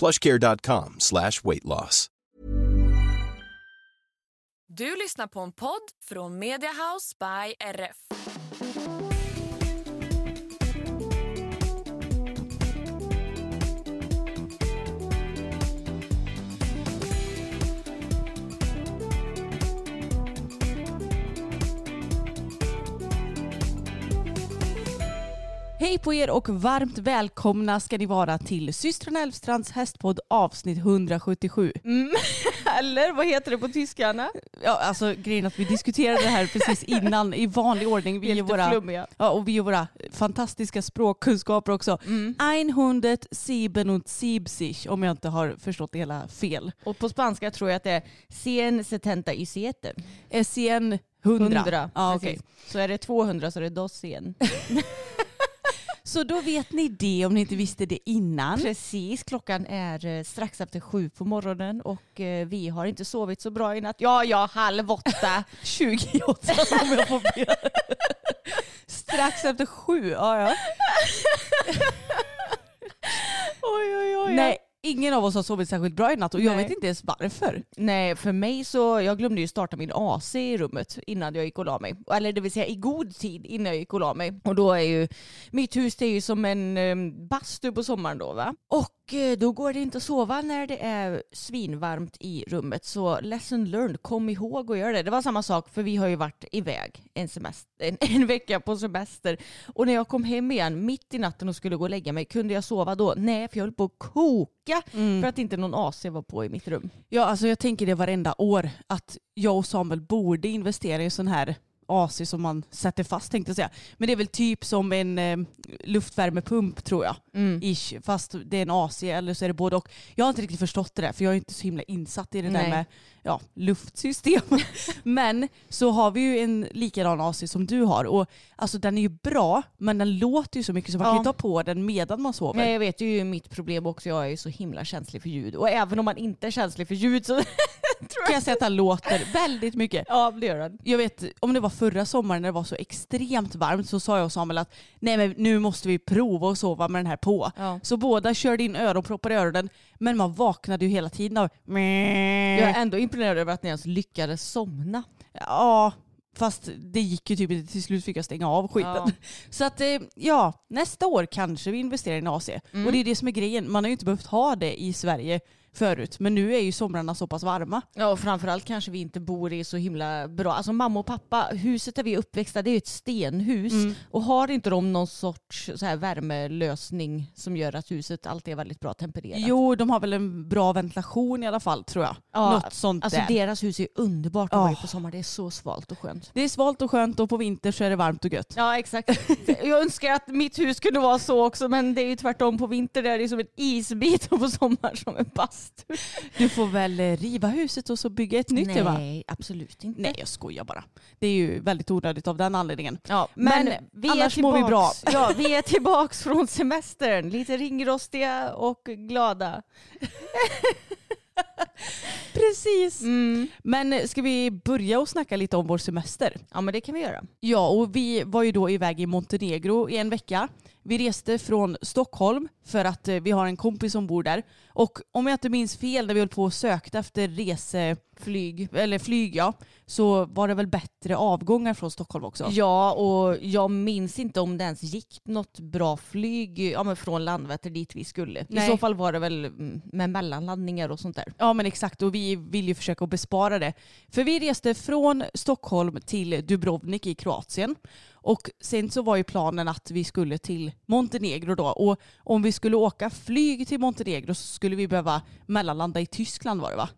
plushcare.com slash weight loss. Du lyssnar på en podd från Mediahouse by RF. Hej på er och varmt välkomna ska ni vara till systrarna Elfstrands hästpodd avsnitt 177. Mm. Eller vad heter det på tyska Anna? Ja, alltså grejen att vi diskuterade det här precis innan i vanlig ordning. Vi är våra, flummiga. ja, och vi är våra fantastiska språkkunskaper också. Mm. Einhundet, sieben und siebzig om jag inte har förstått det hela fel. Och på spanska tror jag att det är cien setenta y siete. SCN 100. 100. Ja, precis. okej. Så är det 200 så är det dos cien. Så då vet ni det om ni inte visste det innan. Precis, klockan är eh, strax efter sju på morgonen och eh, vi har inte sovit så bra i natt. Ja, ja, halv åtta. 28 om jag får be. Strax efter sju. Ja, ja. oj, oj, oj. Nej, ingen av oss har sovit särskilt bra i natt och jag Nej. vet inte ens varför. Nej, för mig så, jag glömde ju starta min AC i rummet innan jag gick och la mig. Eller det vill säga i god tid innan jag gick och la mig. Och då är ju, mitt hus det är ju som en um, bastu på sommaren då va. Och då går det inte att sova när det är svinvarmt i rummet. Så lesson learned, kom ihåg att göra det. Det var samma sak för vi har ju varit iväg en, semester, en, en vecka på semester. Och när jag kom hem igen mitt i natten och skulle gå och lägga mig, kunde jag sova då? Nej, för jag höll på att koka Mm. för att inte någon AC var på i mitt rum. Ja, alltså jag tänker det varenda år att jag och Samuel borde investera i en sån här AC som man sätter fast tänkte jag säga. Men det är väl typ som en eh, luftvärmepump tror jag. Mm. Ish, fast det är en AC eller så är det både och. Jag har inte riktigt förstått det där för jag är inte så himla insatt i det där Nej. med ja, luftsystem. men så har vi ju en likadan AC som du har och alltså den är ju bra men den låter ju så mycket så man Ja. kan ju ta på den medan man sover. Nej, jag vet det är ju mitt problem också. Jag är ju så himla känslig för ljud. Och även om man inte är känslig för ljud så kan jag säga att den låter väldigt mycket. Ja, det gör den. Jag vet om det var förra sommaren när det var så extremt varmt så sa jag och Samuel att nej men nu måste vi prova att sova med den här på. Ja. Så båda körde in öronproppar i öronen men man vaknade ju hela tiden av Jag är ändå imponerad över att ni ens lyckades somna. Ja, fast det gick ju typ inte. Till slut fick jag stänga av skiten. Ja. Så att eh, ja, nästa år kanske vi investerar i en AC. Och det är det som är grejen. Man har ju inte behövt ha det i Sverige förut. Men nu är ju somrarna så pass varma. Ja, och framförallt kanske vi inte bor i så himla bra. Alltså mamma och pappa, huset där vi är uppväxta, det är ju ett stenhus. Och har inte de någon sorts så här värmelösning som gör att huset alltid är väldigt bra tempererat? Jo, de har väl en bra ventilation i alla fall tror jag. Ja, Något sånt Alltså där. deras hus är underbart att vara i på sommaren. Det är så svalt och skönt. Det är svalt och skönt och på vinter så är det varmt och gött. Ja exakt. Jag önskar att mitt hus kunde vara så också men det är ju tvärtom. På vinter där är det som en isbit och på sommaren som en bastu. Du får väl riva huset och så bygga ett nytt va? Nej absolut inte. Nej jag skojar bara. Det är ju väldigt onödigt av den anledningen. Ja, men, Men vi är annars mår vi bra. Ja, vi är tillbaks från semestern. Lite ringrostiga och glada. Precis. Mm. Men ska vi börja och snacka lite om vår semester? Ja men det kan vi göra. Ja, och vi var ju då iväg i Montenegro i en vecka. Vi reste från Stockholm för att eh, vi har en kompis som bor där. Och om jag inte minns fel när vi höll på och sökte efter reseflyg, eller flyg ja, så var det väl bättre avgångar från Stockholm också. Ja, och jag minns inte om det ens gick något bra flyg ja, men från Landvetter dit vi skulle. Nej. I så fall var det väl mm, med mellanlandningar och sånt där. Ja men exakt och vi vill ju försöka bespara det. För vi reste från Stockholm till Dubrovnik i Kroatien. Och sen så var ju planen att vi skulle till Montenegro då. Och om vi skulle åka flyg till Montenegro så skulle vi behöva mellanlanda i Tyskland var det va?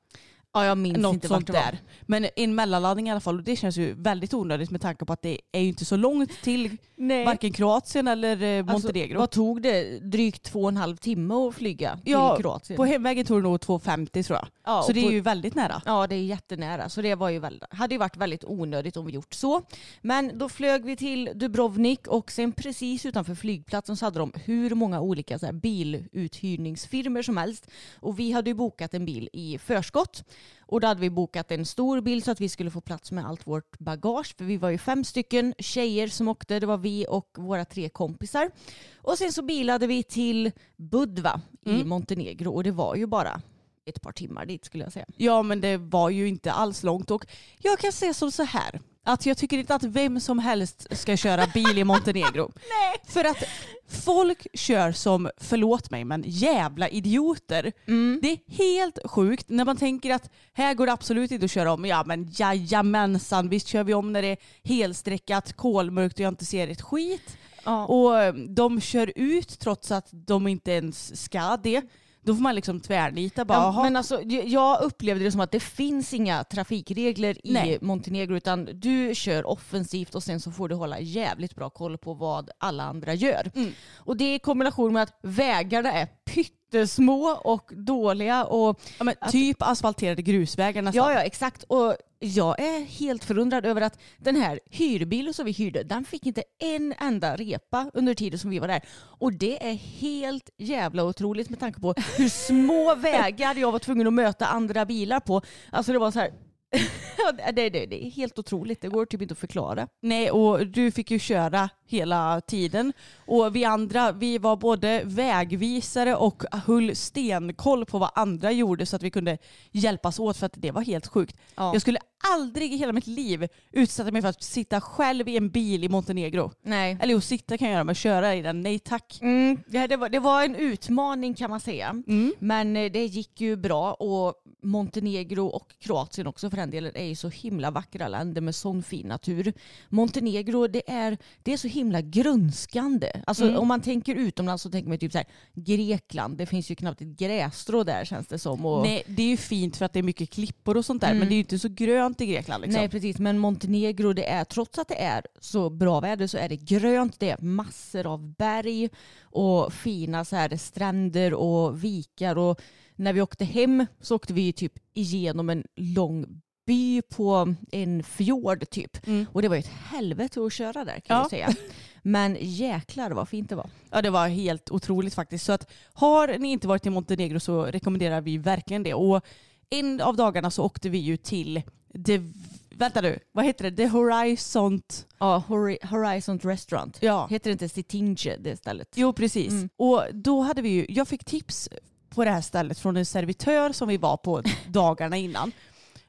Ja, jag minns Något inte vart det var. där. Men en mellanlandning i alla fall och det känns ju väldigt onödigt med tanke på att det är ju inte så långt till Nej. varken Kroatien eller eh, Alltså, Montenegro. vad tog det? Drygt två och en halv timme att flyga till ja, Kroatien? på hemvägen tog det nog 2,50 tror jag. Ja, så det är på- ju väldigt nära. Ja, det är jättenära. Så det var ju väl, hade ju varit väldigt onödigt om vi gjort så. Men då flög vi till Dubrovnik och sen precis utanför flygplatsen så hade de hur många olika så biluthyrningsfirmor som helst. Och vi hade ju bokat en bil i förskott. Och då hade vi bokat en stor bil så att vi skulle få plats med allt vårt bagage. För vi var ju fem stycken tjejer som åkte. Det var vi och våra tre kompisar. Och sen så bilade vi till Budva i Montenegro och det var ju bara ett par timmar dit skulle jag säga. Ja men det var ju inte alls långt och jag kan säga som så här att jag tycker inte att vem som helst ska köra bil i Montenegro. Nej. För att folk kör som, förlåt mig, men jävla idioter. Det är helt sjukt när man tänker att här går det absolut inte att köra om. Ja men jajamensan, visst kör vi om när det är helstreckat, kolmörkt och jag inte ser ett skit. Ja. Och eh, de kör ut trots att de inte ens ska det. Då får man liksom tvärnita bara. Ja, "Jaha, men alltså, jag upplevde det som att det finns inga trafikregler i Nej. Montenegro utan du kör offensivt och sen så får du hålla jävligt bra koll på vad alla andra gör. Mm. Och det är i kombination med att vägarna är pyttesmå och dåliga och Ja, men typ asfalterade grusvägar nästan. Ja, ja, exakt. Och jag är helt förundrad över att den här hyrbilen som vi hyrde, den fick inte en enda repa under tiden som vi var där. Och det är helt jävla otroligt med tanke på hur små vägar jag var tvungen att möta andra bilar på. Alltså det var så här, det, det, det är helt otroligt. Det går typ inte att förklara. Nej, och du fick ju köra hela tiden. Och vi andra, vi var både vägvisare och höll stenkoll på vad andra gjorde så att vi kunde hjälpas åt för att det var helt sjukt. Ja. Jag skulle aldrig i hela mitt liv utsätta mig för att sitta själv i en bil i Montenegro. Nej. Eller jo, sitta kan jag göra, men köra i den, nej tack. Mm, det, var, det var en utmaning kan man säga. Mm. Men eh, det gick ju bra och Montenegro och Kroatien också för den delen är ju så himla vackra länder med sån fin natur. Montenegro det är, det är så himla grönskande. Alltså Mm. om man tänker utomlands så tänker man typ så här Grekland, det finns ju knappt ett grässtrå där känns det som. Och, Nej, det är ju fint för att det är mycket klippor och sånt där, Mm. men det är ju inte så grönt i Grekland. Liksom. Nej precis, men Montenegro det är, trots att det är så bra väder så är det grönt, det är massor av berg och fina så här stränder och vikar och när vi åkte hem så åkte vi typ igenom en lång by på en fjord typ. Mm. Och det var ju ett helvete att köra där kan Ja. jag säga. Men jäklar vad fint det var. Ja det var helt otroligt faktiskt. Så att har ni inte varit i Montenegro så rekommenderar vi verkligen det. Och en av dagarna så åkte vi ju till det, vänta nu, vad heter det? The Horizon. Ja, Hori- Horizon Restaurant. Ja. Heter det inte Sitinje det stället? Jo precis. Mm. Och då hade vi ju, jag fick tips på det här stället från en servitör som vi var på dagarna innan.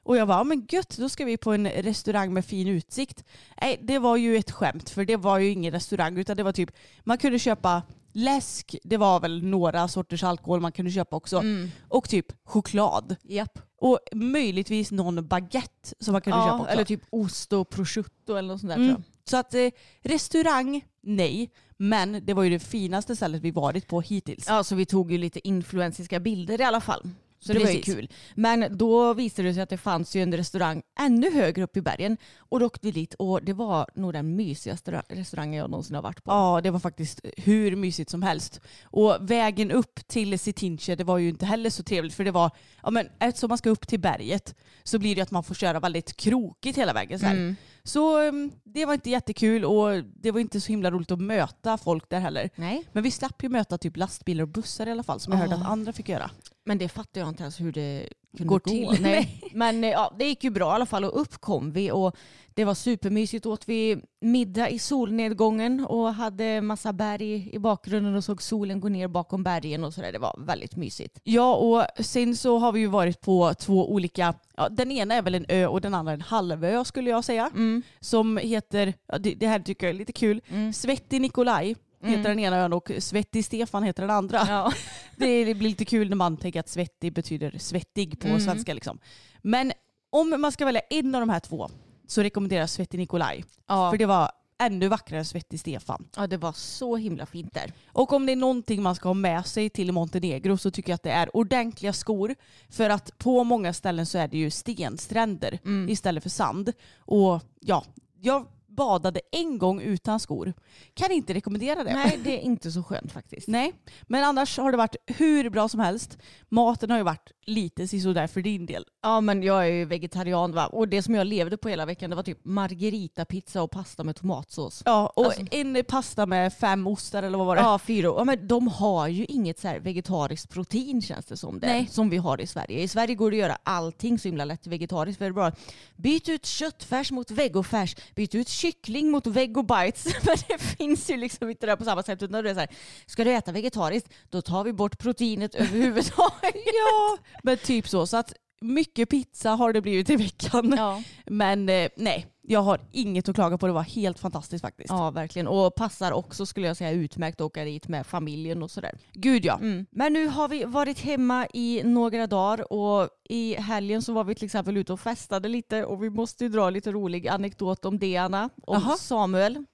Och jag var, ja, men gött, då ska vi på en restaurang med fin utsikt. Nej, det var ju ett skämt för det var ju ingen restaurang utan det var typ, man kunde köpa läsk, det var väl några sorters alkohol man kunde köpa också. Mm. Och typ choklad. Japp. Och möjligtvis någon baguette som man kunde köpa Ja, också. eller typ ost och prosciutto eller något sånt där Mm. tror jag. Så att eh, restaurang, nej. Men det var ju det finaste stället vi varit på hittills. Ja, så vi tog ju lite influensiska bilder i alla fall. Så det var ju Precis. kul. Men då visade det sig att det fanns ju en restaurang ännu högre upp i bergen. Och då åkte vi dit och det var nog den mysigaste ra- restaurangen jag någonsin har varit på. Ja, det var faktiskt hur mysigt som helst. Och vägen upp till Sitinche, det var ju inte heller så trevligt för det var, ja men eftersom man ska upp till berget så blir det att man får köra väldigt krokigt hela vägen. Så, här. Mm. så um, det var inte jättekul och det var inte så himla roligt att möta folk där heller. Nej, Men vi slapp ju möta typ lastbilar och bussar i alla fall som jag hörde Ah. att andra fick göra. Men det fattar jag inte ens hur det kunde går gå. till. Nej. Men ja, det gick ju bra i alla fall och upp kom vi och det var supermysigt. Åt vi middag i solnedgången och hade massa berg i bakgrunden och såg solen gå ner bakom bergen och sådär. Det var väldigt mysigt. Ja, och sen så har vi ju varit på två olika, ja, den ena är väl en ö och den andra en halvö skulle jag säga. Mm. Som heter, det, det här tycker jag är lite kul, Mm. Svettig Nikolaj heter den ena ön och Svettig Stefan heter den andra. Ja. Det, det blir lite kul när man tänker att svettig betyder svettig på Mm. svenska. Liksom. Men om man ska välja en av de här två så rekommenderar jag Svettig Nikolaj. Ja. För det var ännu vackrare än Svettig Stefan. ja, det var så himla fint där. Och om det är någonting man ska ha med sig till Montenegro så tycker jag att det är ordentliga skor. För att på många ställen så är det ju stenstränder istället för sand. Och ja, jag badade en gång utan skor. Kan inte rekommendera det. Nej, det är inte så skönt faktiskt. Nej, men annars har det varit hur bra som helst. Maten har ju varit lite sisådär för din del. Ja men jag är ju vegetarian va och det som jag levde på hela veckan det var typ margaritapizza och pasta med tomatsås. Ja, och Alltså- en pasta med fem ostar eller vad var det? Ja, fyra. Ja, men de har ju inget så här vegetariskt protein känns det som. Det, Nej. Som vi har i Sverige. I Sverige går det att göra allting så himla lätt vegetariskt. För det är bara byt ut köttfärs mot vegofärs. Byt ut kyckling mot vegobites. Men det finns ju liksom inte där på samma sätt. Utan det är så här, ska du äta vegetariskt då tar vi bort proteinet överhuvudtaget. Ja, men typ så. Så att mycket pizza har det blivit i veckan. Ja. Men eh, nej, jag har inget att klaga på. Det var helt fantastiskt faktiskt. ja, verkligen. Och passar också skulle jag säga utmärkt att åka dit med familjen och sådär. Gud ja. Mm. Men nu har vi varit hemma i några dagar och i helgen så var vi till exempel ute och festade lite och vi måste ju dra lite rolig anekdot om det Anna, om Jaha. Samuel.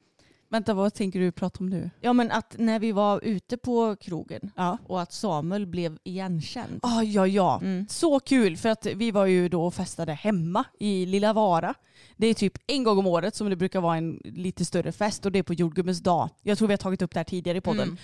Vänta, vad tänker du prata om nu? Ja men att när vi var ute på krogen Ja. och att Samuel blev igenkänd. Ah, ja, ja. Mm. Så kul för att vi var ju då och festade hemma i Lilla Vara. Det är typ en gång om året som det brukar vara en lite större fest och det är på jordgubbens dag. Jag tror vi har tagit upp det här tidigare i podden. Mm.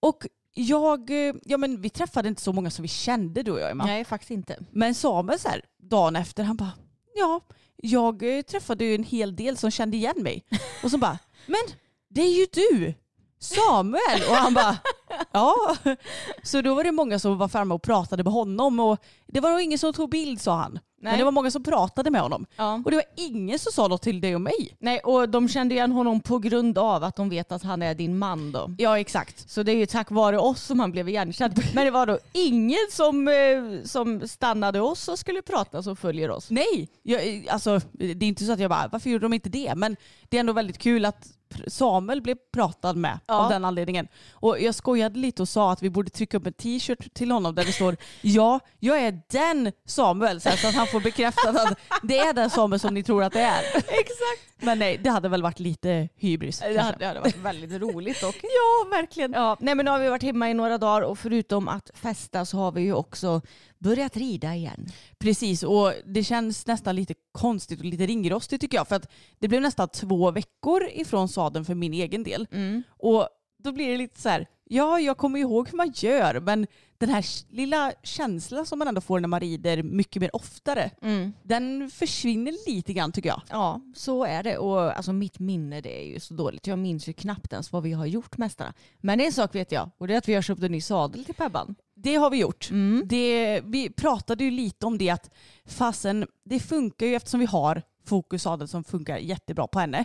Och jag, eh, ja men vi träffade inte så många som vi kände du och jag Emma. Nej faktiskt inte. Men Samuel så här, dagen efter, han bara, ja, jag eh, träffade ju en hel del som kände igen mig. Och så bara, men det är ju du, Samuel. Och han bara, ja. Så då var det många som var framme och pratade med honom och det var nog ingen som tog bild sa han. Men Nej. det var många som pratade med honom. Ja. Och det var ingen som sa något till dig och mig. Nej och de kände igen honom på grund av att de vet att han är din man då. Ja exakt. Så det är ju tack vare oss som han blev igenkänd. Men det var då ingen som, eh, som stannade oss och skulle prata som följer oss. Nej, jag, alltså, det är inte så att jag bara, varför gjorde de inte det? Men det är ändå väldigt kul att Samuel blev pratad med Ja. av den anledningen. Och jag skojade lite och sa att vi borde trycka upp en t-shirt till honom där det står ja, jag är den Samuel. Så, att han får bekräftat att det är den Samuel som ni tror att det är. Exakt. Men nej, det hade väl varit lite hybris. Det hade, det hade varit väldigt roligt dock. Ja, verkligen. Ja, nej men nu har vi varit hemma i några dagar och förutom att festa så har vi ju också börjat rida igen. Precis, och det känns nästan lite konstigt och lite ringrostigt tycker jag. För att det blev nästan två veckor ifrån sadeln för min egen del. Och då blir det lite så här, ja jag kommer ihåg hur man gör men den här lilla känslan som man ändå får när man rider mycket mer oftare, den försvinner lite grann tycker jag. Ja, så är det. Och alltså, mitt minne det är ju så dåligt. Jag minns ju knappt ens vad vi har gjort mästarna. Men en sak vet jag och det är att vi har köpt en ny sadel till Pebban. Det har vi gjort. Det, vi pratade ju lite om det att fasen, det funkar ju eftersom vi har fokussadel som funkar jättebra på henne.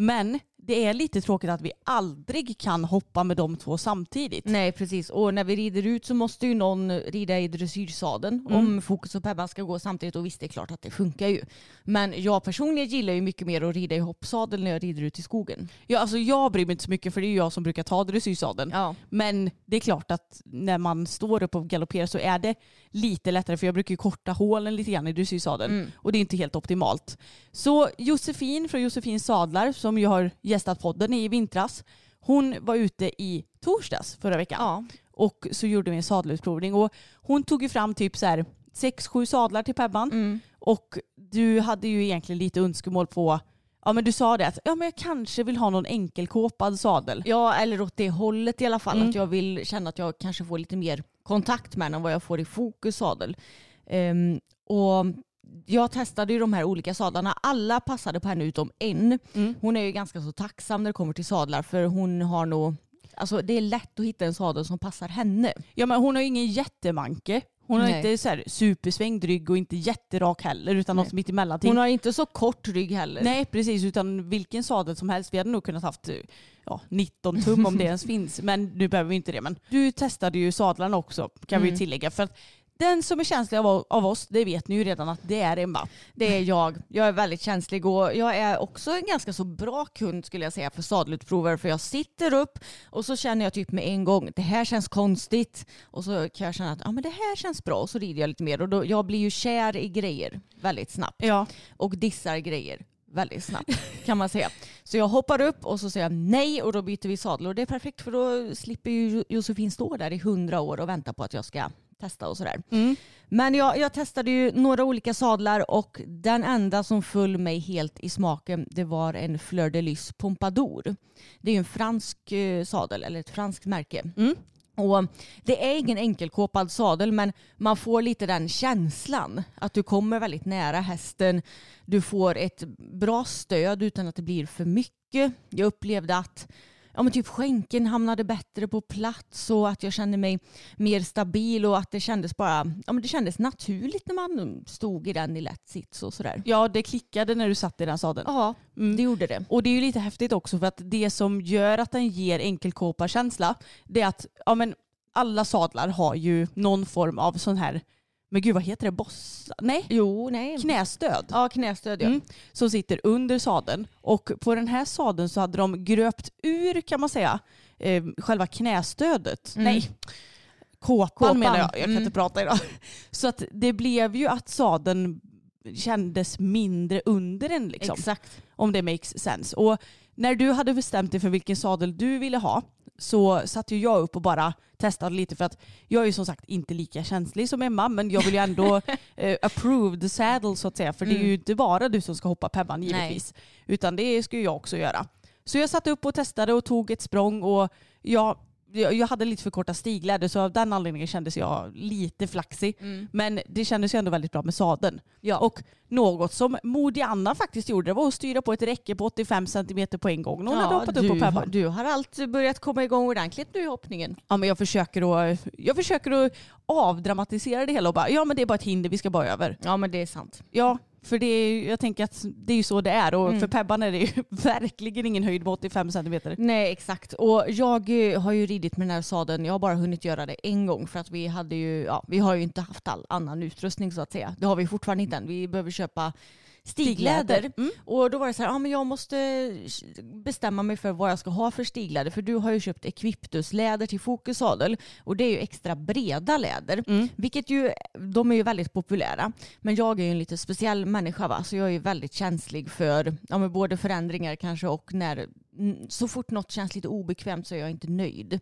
Men det är lite tråkigt att vi aldrig kan hoppa med de två samtidigt. Nej precis och när vi rider ut så måste ju någon rida i dressyrsadeln om Fokus och Pebban ska gå samtidigt och visst det är klart att det funkar ju. Men jag personligen gillar ju mycket mer att rida i hoppsadel när jag rider ut i skogen. Ja, alltså jag bryr mig inte så mycket för det är ju jag som brukar ta dressyrsadeln. Ja. Men det är klart att när man står upp och galopperar så är det lite lättare för jag brukar ju korta hålen lite grann i dressyrsadeln och det är inte helt optimalt. Så Josefin från Josefins sadlar som ju har gästat podden i vintras hon var ute i torsdags förra veckan Ja. och så gjorde vi en sadelutprovning och hon tog ju fram typ så här sex, sju sadlar till Pebban och du hade ju egentligen lite önskemål på Ja men du sa det att ja, men jag kanske vill ha någon enkelkåpad sadel. Ja, eller åt det hållet i alla fall. Att jag vill känna att jag kanske får lite mer kontakt med den än vad jag får i Fokus sadel. Ehm, och jag testade ju de här olika sadlarna. Alla passade på henne utom en. Hon är ju ganska så tacksam när det kommer till sadlar för hon har nog Alltså det är lätt att hitta en sadel som passar henne. Ja men hon har ju ingen jättemanke. Hon har inte så här supersvängd rygg och inte jätterak heller utan Nej. något mitt emellanting. Hon har inte så kort rygg heller. Nej precis utan vilken sadel som helst. Vi hade nog kunnat haft ja, 19 tum om det ens finns. Men nu behöver vi inte det. Men du testade ju sadlarna också kan vi Mm. ju tillägga. För att den som är känslig av, av oss, det vet ni ju redan att det är Emma. Det är jag. Jag är väldigt känslig och jag är också en ganska så bra kund skulle jag säga för sadelutprovare för jag sitter upp och så känner jag typ med en gång det här känns konstigt och så kan jag känna att ja, men det här känns bra och så rider jag lite mer och då, jag blir ju kär i grejer väldigt snabbt Ja. och dissar grejer väldigt snabbt kan man säga. Så jag hoppar upp och så säger jag nej och då byter vi sadel och det är perfekt för då slipper ju Josefin stå där i hundra år och vänta på att jag ska testa och sådär. Mm. Men jag, jag testade ju några olika sadlar och den enda som föll mig helt i smaken det var en Fleur de Lys Pompadour. Det är ju en fransk eh, sadel, eller ett franskt märke. Mm. Och det är ingen enkelkåpad sadel men man får lite den känslan att du kommer väldigt nära hästen. Du får ett bra stöd utan att det blir för mycket. Jag upplevde att ja, men typ skänken hamnade bättre på plats och att jag kände mig mer stabil och att det kändes bara ja, men det kändes naturligt när man stod i den i lätt sits och sådär. ja, det klickade när du satt i den sadeln. Ja, Mm. det gjorde det. Och det är ju lite häftigt också för att det som gör att den ger enkelkåparkänsla det är att ja, men alla sadlar har ju någon form av sån här, men gud vad heter det, bossa? Nej, Jo, nej. knästöd. Ja, knästöd ja. Mm. Som sitter under sadeln. Och på den här sadeln så hade de gröpt ur kan man säga eh, själva knästödet. Mm. Nej, kåpan, Kåpan. menar jag. Jag kan Mm. inte prata idag. Så att det blev ju att sadeln kändes mindre under den liksom Exakt. om det makes sense. Och när du hade bestämt dig för vilken sadel du ville ha så satte ju jag upp och bara testade lite för att jag är ju som sagt inte lika känslig som Emma men jag vill ju ändå eh, approve the saddle så att säga för det är ju Mm. inte bara du som ska hoppa Pebban givetvis utan det ska ju jag också göra. Så jag satte upp och testade och tog ett språng och jag, jag hade lite för korta stigläder så av den anledningen kändes jag lite flaxig. Men det kändes ju ändå väldigt bra med sadeln. Ja. Och något som modig Anna faktiskt gjorde det var att styra på ett räcke på 85 cm på en gång när hon hade hoppat upp på du, Pebban. du har allt börjat komma igång ordentligt nu i hoppningen. Ja, men jag, försöker att, jag försöker att avdramatisera det hela och bara ja men det är bara ett hinder vi ska bara över. Ja men det är sant. Ja, för det är, jag tänker att det är ju så det är och Mm. för Pebban är det ju verkligen ingen höjd på 85 cm. Nej exakt. Och jag eh, har ju ridit med den här sadeln. Jag har bara hunnit göra det en gång för att vi hade ju, ja, vi har ju inte haft all annan utrustning så att säga. Det har vi fortfarande inte än. Vi behöver köpa stigläder. Mm. Och då var det så här, ja men jag måste bestämma mig för vad jag ska ha för stigläder. För du har ju köpt Equiptus-läder till Fokus sadel. Och det är ju extra breda läder. Mm. Vilket ju, de är ju väldigt populära. Men jag är ju en lite speciell människa va. Så jag är ju väldigt känslig för ja, men både förändringar kanske och när så fort något känns lite obekvämt så är jag inte nöjd.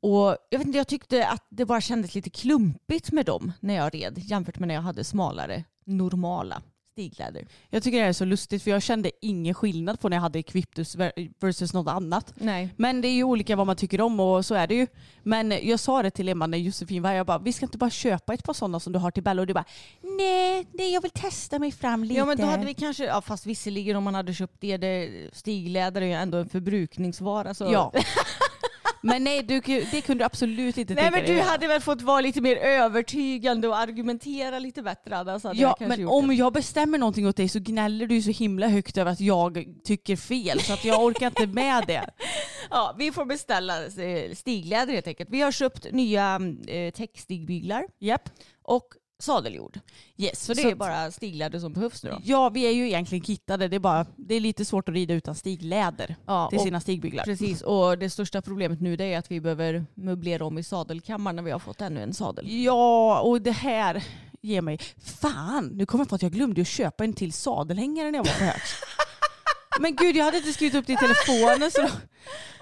Och jag vet inte, jag tyckte att det bara kändes lite klumpigt med dem när jag red jämfört med när jag hade smalare normala stigläder. Jag tycker det här är så lustigt för jag kände ingen skillnad på när jag hade Equiptus ver- versus något annat. Nej. Men det är ju olika vad man tycker om och så är det ju. Men jag sa det till Emma när Josefin var här, jag bara vi ska inte bara köpa ett par sådana som du har till Bella och du bara nej, nej jag vill testa mig fram lite. Ja men då hade vi kanske, ja, fast visserligen om man hade köpt det, det stigläder är ju ändå en förbrukningsvara. Så. Ja. Men nej, du, det kunde du absolut inte Nej tänka men dig du göra. hade väl fått vara lite mer övertygande och argumentera lite bättre Anna. Så hade Ja, jag men om det. jag bestämmer någonting åt dig så gnäller du så himla högt över att jag tycker fel så att jag orkar inte med det. Ja, vi får beställa eh, stigläder helt enkelt. Vi har köpt nya eh, täcksstigbyglar Japp. och sadeljord. Yes, Så det så är bara stigläder som behövs nu då. Ja, vi är ju egentligen kittade. Det är, bara, det är lite svårt att rida utan stigläder Ja, till sina stigbyglar. Precis, och det största problemet nu det är att vi behöver möblera om i sadelkammaren när vi har fått ännu en sadel. Ja, och det här ger mig... Fan, nu kommer jag på att jag glömde att köpa en till sadelhängare när jag var på Hertz. Men gud, jag hade inte skrivit upp det i telefonen. Så...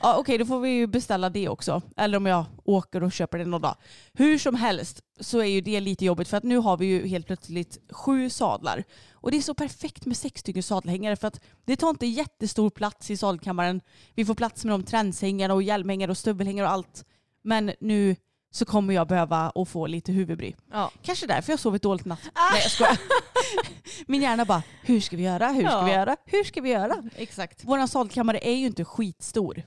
Ja, Okej, då får vi ju beställa det också. Eller om jag åker och köper det någon dag. Hur som helst så är ju det lite jobbigt för att nu har vi ju helt plötsligt sju sadlar. Och det är så perfekt med sex stycken sadelhängare för att det tar inte jättestor plats i sadelkammaren. Vi får plats med de tränshängare och hjälmhängare och stövelhängare och allt. Men nu så kommer jag behöva att få lite huvudbry. Ja. Kanske därför jag sovit dåligt natt. Nej jag skojar. Min hjärna bara, hur ska vi göra? Hur ska Ja. vi göra? Hur ska vi göra? Exakt. Vår sadelkammare är ju inte skitstor.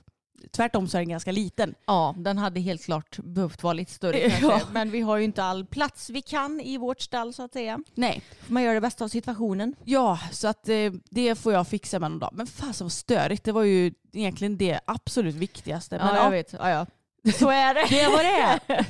tvärtom så är den ganska liten. Ja, den hade helt klart behövt vara lite större Ja. kanske. Men vi har ju inte all plats vi kan i vårt stall så att säga. Nej. Man göra det bästa av situationen. Ja, så att eh, det får jag fixa med någon dag. Men fasen vad störigt, det var ju egentligen det absolut viktigaste. Men, Ja, jag vet. Ja, ja. Så är det. Det är vad det är.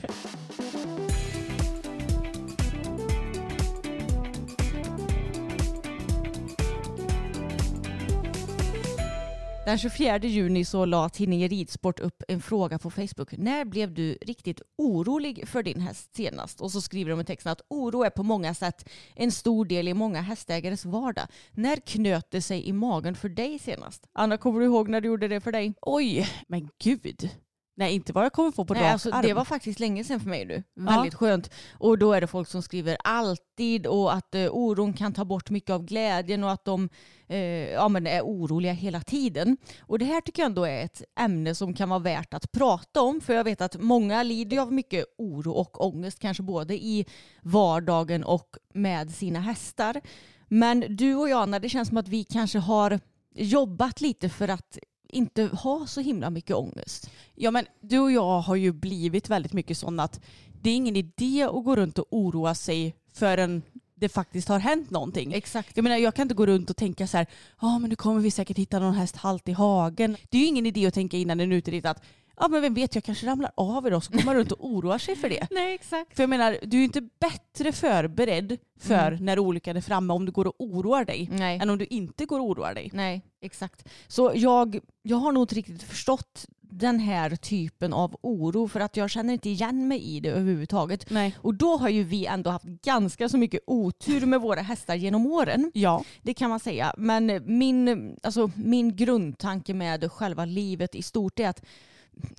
Den 24 juni så la tidningen Ridsport upp en fråga på Facebook. När blev du riktigt orolig för din häst senast? Och så skriver de i texten att oro är på många sätt en stor del i många hästägares vardag. När knöt det sig i magen för dig senast? Anna, kommer du ihåg när du gjorde det för dig? Oj, men gud. Nej, inte vad jag kommer få på Nej, rak alltså, arm. det var faktiskt länge sedan för mig nu. Väldigt skönt. Och då är det folk som skriver alltid och att eh, oron kan ta bort mycket av glädjen och att de eh, ja, men är oroliga hela tiden. Och det här tycker jag ändå är ett ämne som kan vara värt att prata om. För jag vet att många lider av mycket oro och ångest, kanske både i vardagen och med sina hästar. Men du och jag, Anna, det känns som att vi kanske har jobbat lite för att inte ha så himla mycket ångest. Ja, men du och jag har ju blivit väldigt mycket sådana att det är ingen idé att gå runt och oroa sig förrän det faktiskt har hänt någonting. Exakt. Jag menar, jag kan inte gå runt och tänka så här, ja men nu kommer vi säkert hitta någon häst halt i hagen. Det är ju ingen idé att tänka innan ute dit att, ja men vem vet, jag kanske ramlar av idag så kommer man runt och oroar sig för det. Nej, exakt. För jag menar, du är ju inte bättre förberedd för när olyckan är framme om du går och oroar dig Nej. än om du inte går och oroar dig. Nej, exakt. Så jag, jag har nog inte riktigt förstått den här typen av oro för att jag känner inte igen mig i det överhuvudtaget. Nej. Och då har ju vi ändå haft ganska så mycket otur med våra hästar genom åren. Ja. Det kan man säga. Men min, alltså, min grundtanke med själva livet i stort är att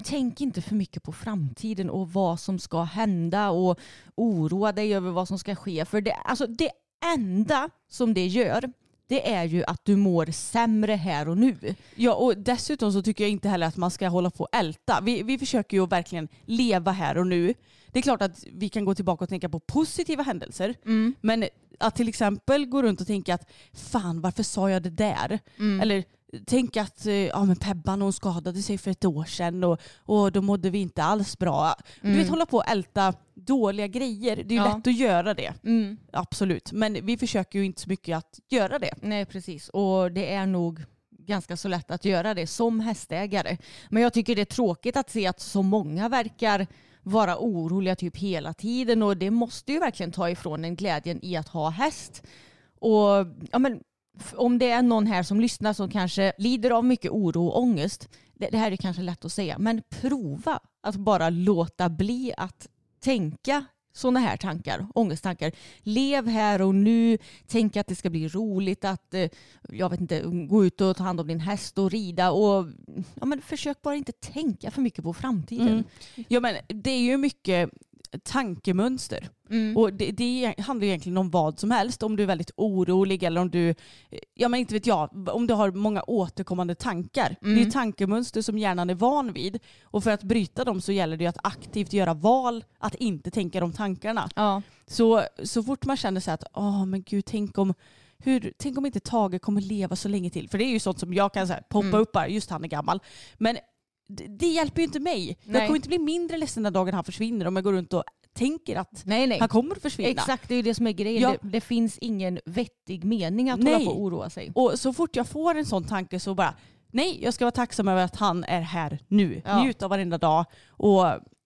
tänk inte för mycket på framtiden och vad som ska hända och oroa dig över vad som ska ske. För det, alltså, det enda som det gör det är ju att du mår sämre här och nu. Ja och dessutom så tycker jag inte heller att man ska hålla på och älta. Vi, vi försöker ju verkligen leva här och nu. Det är klart att vi kan gå tillbaka och tänka på positiva händelser. Men att till exempel gå runt och tänka att fan varför sa jag det där? Eller tänk att eh, ja, men Pebban hon skadade sig för ett år sedan och, och då mådde vi inte alls bra. Du vet hålla på och älta dåliga grejer. Det är ju Ja. lätt att göra det. Absolut. Men vi försöker ju inte så mycket att göra det. Nej precis och det är nog ganska så lätt att göra det som hästägare. Men jag tycker det är tråkigt att se att så många verkar vara oroliga typ hela tiden och det måste ju verkligen ta ifrån en glädjen i att ha häst. Och ja, men, om det är någon här som lyssnar som kanske lider av mycket oro och ångest, det, det här är kanske lätt att säga, men prova att bara låta bli att tänka sådana här tankar, ångesttankar. Lev här och nu, tänk att det ska bli roligt att eh, jag vet inte, gå ut och ta hand om din häst och rida och ja, men försök bara inte tänka för mycket på framtiden. Mm. Ja men det är ju mycket tankemönster. Mm. Och det, det handlar egentligen om vad som helst. Om du är väldigt orolig eller om du, ja men inte vet jag, om du har många återkommande tankar. Det är ju tankemönster som hjärnan är van vid. Och för att bryta dem så gäller det att aktivt göra val att inte tänka de tankarna. Ja. Så, så fort man känner sig att, åh men gud tänk om hur, tänk om inte Tage kommer leva så länge till. För det är ju sånt som jag kan så här, poppa upp bara, just han är gammal. Men det, det hjälper ju inte mig. Jag Nej. kommer inte bli mindre ledsen den dagen han försvinner om jag går runt och tänker att Nej, nej. han kommer att försvinna. Exakt, det är ju det som är grejen. Ja. Det, det finns ingen vettig mening att Nej. hålla på och oroa sig. Och så fort jag får en sån tanke så bara, nej jag ska vara tacksam över att han är här nu. Ja. Njut av varenda dag. Och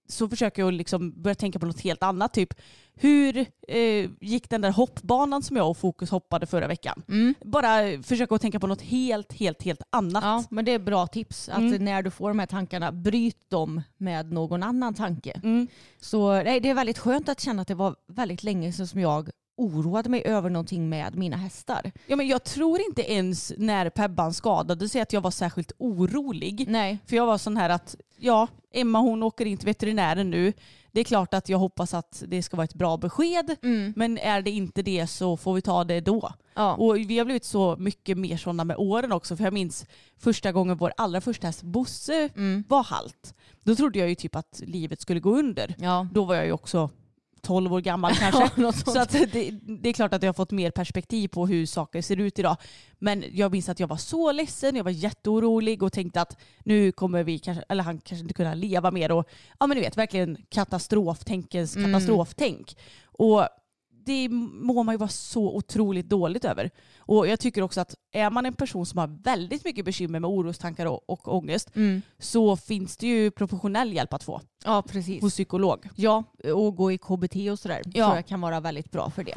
så försöker jag liksom börja tänka på något helt annat. Typ hur eh, gick den där hoppbanan som jag och Fokus hoppade förra veckan? Bara försöka att tänka på något helt, helt, helt annat. Ja, men det är bra tips. Att Mm. när du får de här tankarna, bryt dem med någon annan tanke. Mm. Så nej, det är väldigt skönt att känna att det var väldigt länge sedan som jag oroade mig över någonting med mina hästar. Ja, men jag tror inte ens när Pebban skadade sig att jag var särskilt orolig. Nej. För jag var sån här att, ja, Emma hon åker in till veterinären nu. Det är klart att jag hoppas att det ska vara ett bra besked. Men är det inte det så får vi ta det då. Ja. Och vi har blivit så mycket mer sådana med åren också. För jag minns första gången vår allra första häst Bosse var halt. Då trodde jag ju typ att livet skulle gå under. Ja. Då var jag ju också 12 år gammal kanske. Ja, så att det, det är klart att jag har fått mer perspektiv på hur saker ser ut idag. Men jag minns att jag var så ledsen, jag var jätteorolig och tänkte att nu kommer vi kanske, eller han kanske inte kunna leva mer och ja men du vet verkligen katastroftänkens Mm. katastroftänk. Och det mår man ju vara så otroligt dåligt över. Och jag tycker också att är man en person som har väldigt mycket bekymmer med orostankar och, och ångest Mm. så finns det ju professionell hjälp att få Ja, precis. hos psykolog. Ja, och gå i KBT och sådär. Ja. tror jag kan vara väldigt bra för det.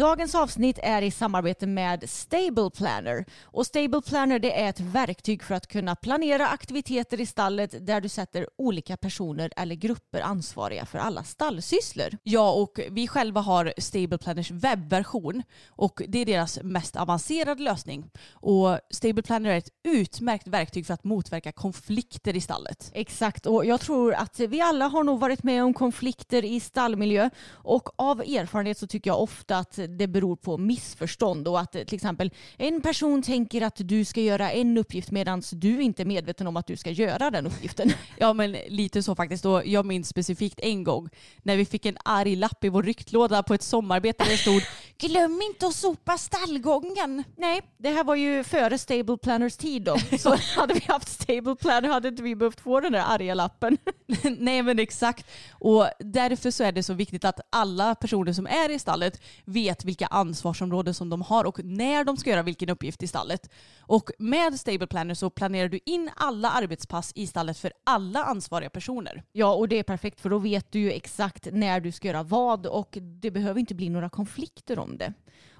Dagens avsnitt är i samarbete med Stable Planner. Och Stable Planner det är ett verktyg för att kunna planera aktiviteter i stallet där du sätter olika personer eller grupper ansvariga för alla stallsysslor. Ja, och vi själva har Stable Planners webbversion och det är deras mest avancerade lösning. Och Stable Planner är ett utmärkt verktyg för att motverka konflikter i stallet. Exakt, och jag tror att vi alla har nog varit med om konflikter i stallmiljö och av erfarenhet så tycker jag ofta att det beror på missförstånd och att till exempel en person tänker att du ska göra en uppgift medan du inte är medveten om att du ska göra den uppgiften. Ja, men lite så faktiskt. Och jag minns specifikt en gång när vi fick en arg lapp i vår ryktlåda på ett sommarbete där det stod Glöm inte att sopa stallgången. Nej, det här var ju före Stable Planners tid då. Så hade vi haft Stable Planner hade inte vi behövt få den där arga lappen. Nej men exakt. Och därför så är det så viktigt att alla personer som är i stallet vet vilka ansvarsområden som de har och när de ska göra vilken uppgift i stallet. Och med Stable Planner så planerar du in alla arbetspass i stallet för alla ansvariga personer. Ja, och det är perfekt för då vet du ju exakt när du ska göra vad och det behöver inte bli några konflikter om det.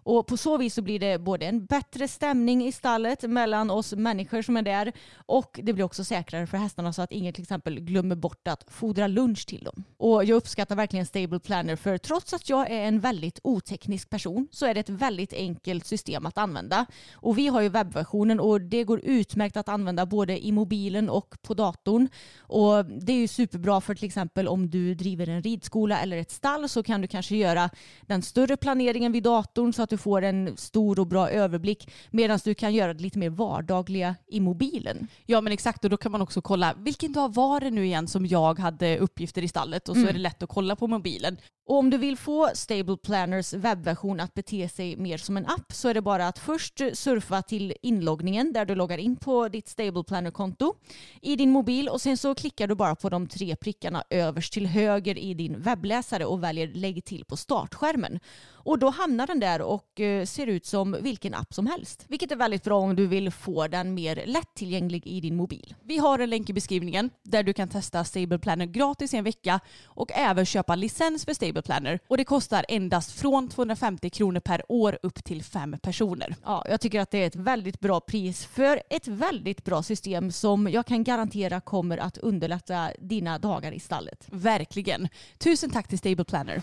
Och på så vis så blir det både en bättre stämning i stallet mellan oss människor som är där och det blir också säkrare för hästarna så att ingen till exempel glömmer bort att fodra lunch till dem. Och jag uppskattar verkligen Stable Planner för trots att jag är en väldigt oteknisk person så är det ett väldigt enkelt system att använda. Och vi har ju webbversionen och det går utmärkt att använda både i mobilen och på datorn. Och det är ju superbra för till exempel om du driver en ridskola eller ett stall så kan du kanske göra den större planeringen vid datorn så att du får en stor och bra överblick medan du kan göra det lite mer vardagliga i mobilen. Ja men exakt och då kan man också kolla vilken dag var det nu igen som jag hade uppgifter i stallet och så är det lätt att kolla på mobilen. Och om du vill få Stable Planners webbversion att bete sig mer som en app så är det bara att först surfa till inloggningen där du loggar in på ditt Stable Planner-konto i din mobil och sen så klickar du bara på de tre prickarna överst till höger i din webbläsare och väljer lägg till på startskärmen. Och då hamnar den där och eh, ser ut som vilken app som helst. Vilket är väldigt bra om du vill få den mer lättillgänglig i din mobil. Vi har en länk i beskrivningen där du kan testa Stable Planner gratis i en vecka och även köpa licens för Stable Planner. Och det kostar endast från 250 kronor per år upp till fem personer. Ja, jag tycker att det är ett väldigt bra pris för ett väldigt bra system som jag kan garantera kommer att underlätta dina dagar i stallet. Verkligen. Tusen tack till Stable Planner.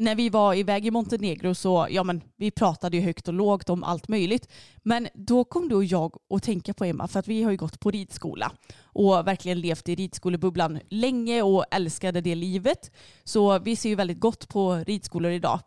När vi var iväg i Montenegro så, ja men vi pratade ju högt och lågt om allt möjligt. Men då kom du och jag att tänka på Emma, för att vi har ju gått på ridskola och verkligen levt i ridskolebubblan länge och älskade det livet. Så vi ser ju väldigt gott på ridskolor idag.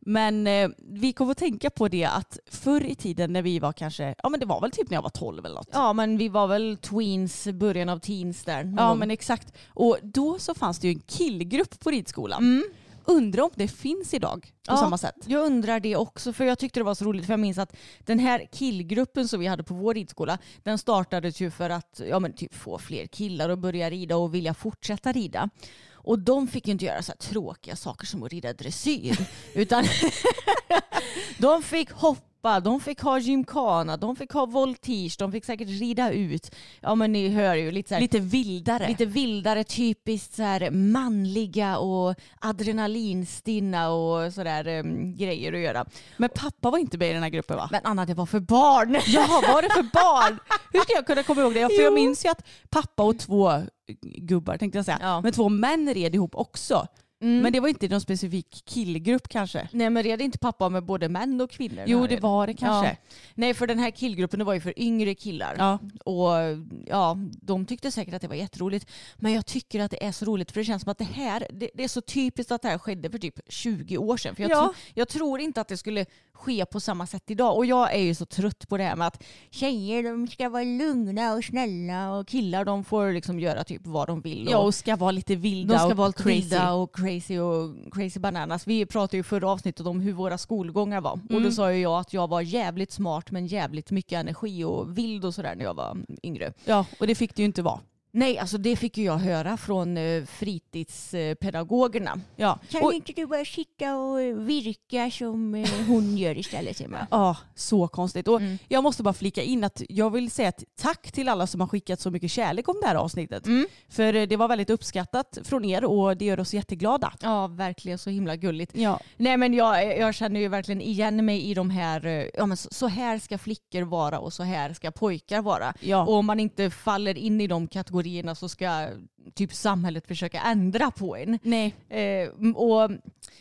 Men eh, vi kom att tänka på det att förr i tiden när vi var kanske, ja men det var väl typ när jag var 12 eller något. Ja, men vi var väl tweens, början av teens där. Ja men exakt. Och då så fanns det ju en killgrupp på ridskolan. Mm. Undrar om det finns idag på Ja. samma sätt. Jag undrar det också för jag tyckte det var så roligt för jag minns att den här killgruppen som vi hade på vår ridskola den startades ju för att ja, men typ få fler killar att börja rida och vilja fortsätta rida. Och de fick ju inte göra så här tråkiga saker som att rida dressyr. utan de fick hoppa, de fick ha gymkana, de fick ha voltige, de fick säkert rida ut. Ja men ni hör ju lite så här, Lite vildare. Lite vildare, typiskt så här manliga och adrenalinstinna och sådär um, grejer att göra. Men pappa var inte med i den här gruppen va? Men Anna, det var för barn. Jaha, vad var det för barn? Hur ska jag kunna komma ihåg det? För jag minns ju att pappa och två gubbar tänkte jag säga, Ja. men två män red ihop också. Mm. Men det var inte någon specifik killgrupp kanske? Nej men red inte pappa med både män och kvinnor? Jo det var det kanske. Ja. Nej för den här killgruppen det var ju för yngre killar. Ja. Och ja, de tyckte säkert att det var jätteroligt. Men jag tycker att det är så roligt för det känns som att det här, det, det är så typiskt att det här skedde för typ 20 år sedan. För jag, Ja. tro, jag tror inte att det skulle ske på samma sätt idag. Och jag är ju så trött på det här med att tjejer de ska vara lugna och snälla och killar de får liksom göra typ vad de vill. Ja och och ska vara lite vilda de ska och vara crazy. vilda och crazy och crazy bananas. Vi pratade ju förra avsnittet om hur våra skolgångar var. Och då sa ju jag att jag var jävligt smart men jävligt mycket energi och vild och sådär när jag var yngre. Ja och det fick det ju inte vara. Nej, alltså det fick ju jag höra från eh, fritidspedagogerna. Ja. Kan Och, inte du bara sitta och eh, virka som eh, hon gör istället man. ja, så konstigt. Och Mm. jag måste bara flika in att jag vill säga ett tack till alla som har skickat så mycket kärlek om det här avsnittet. Mm. För det var väldigt uppskattat från er och det gör oss jätteglada. Ja, verkligen så himla gulligt. Ja. Nej men jag, jag känner ju verkligen igen mig i de här, ja men så så här ska flickor vara och så här ska pojkar vara. Ja. Och om man inte faller in i de kategorierna så ska typ samhället försöka ändra på en. Nej. Eh, och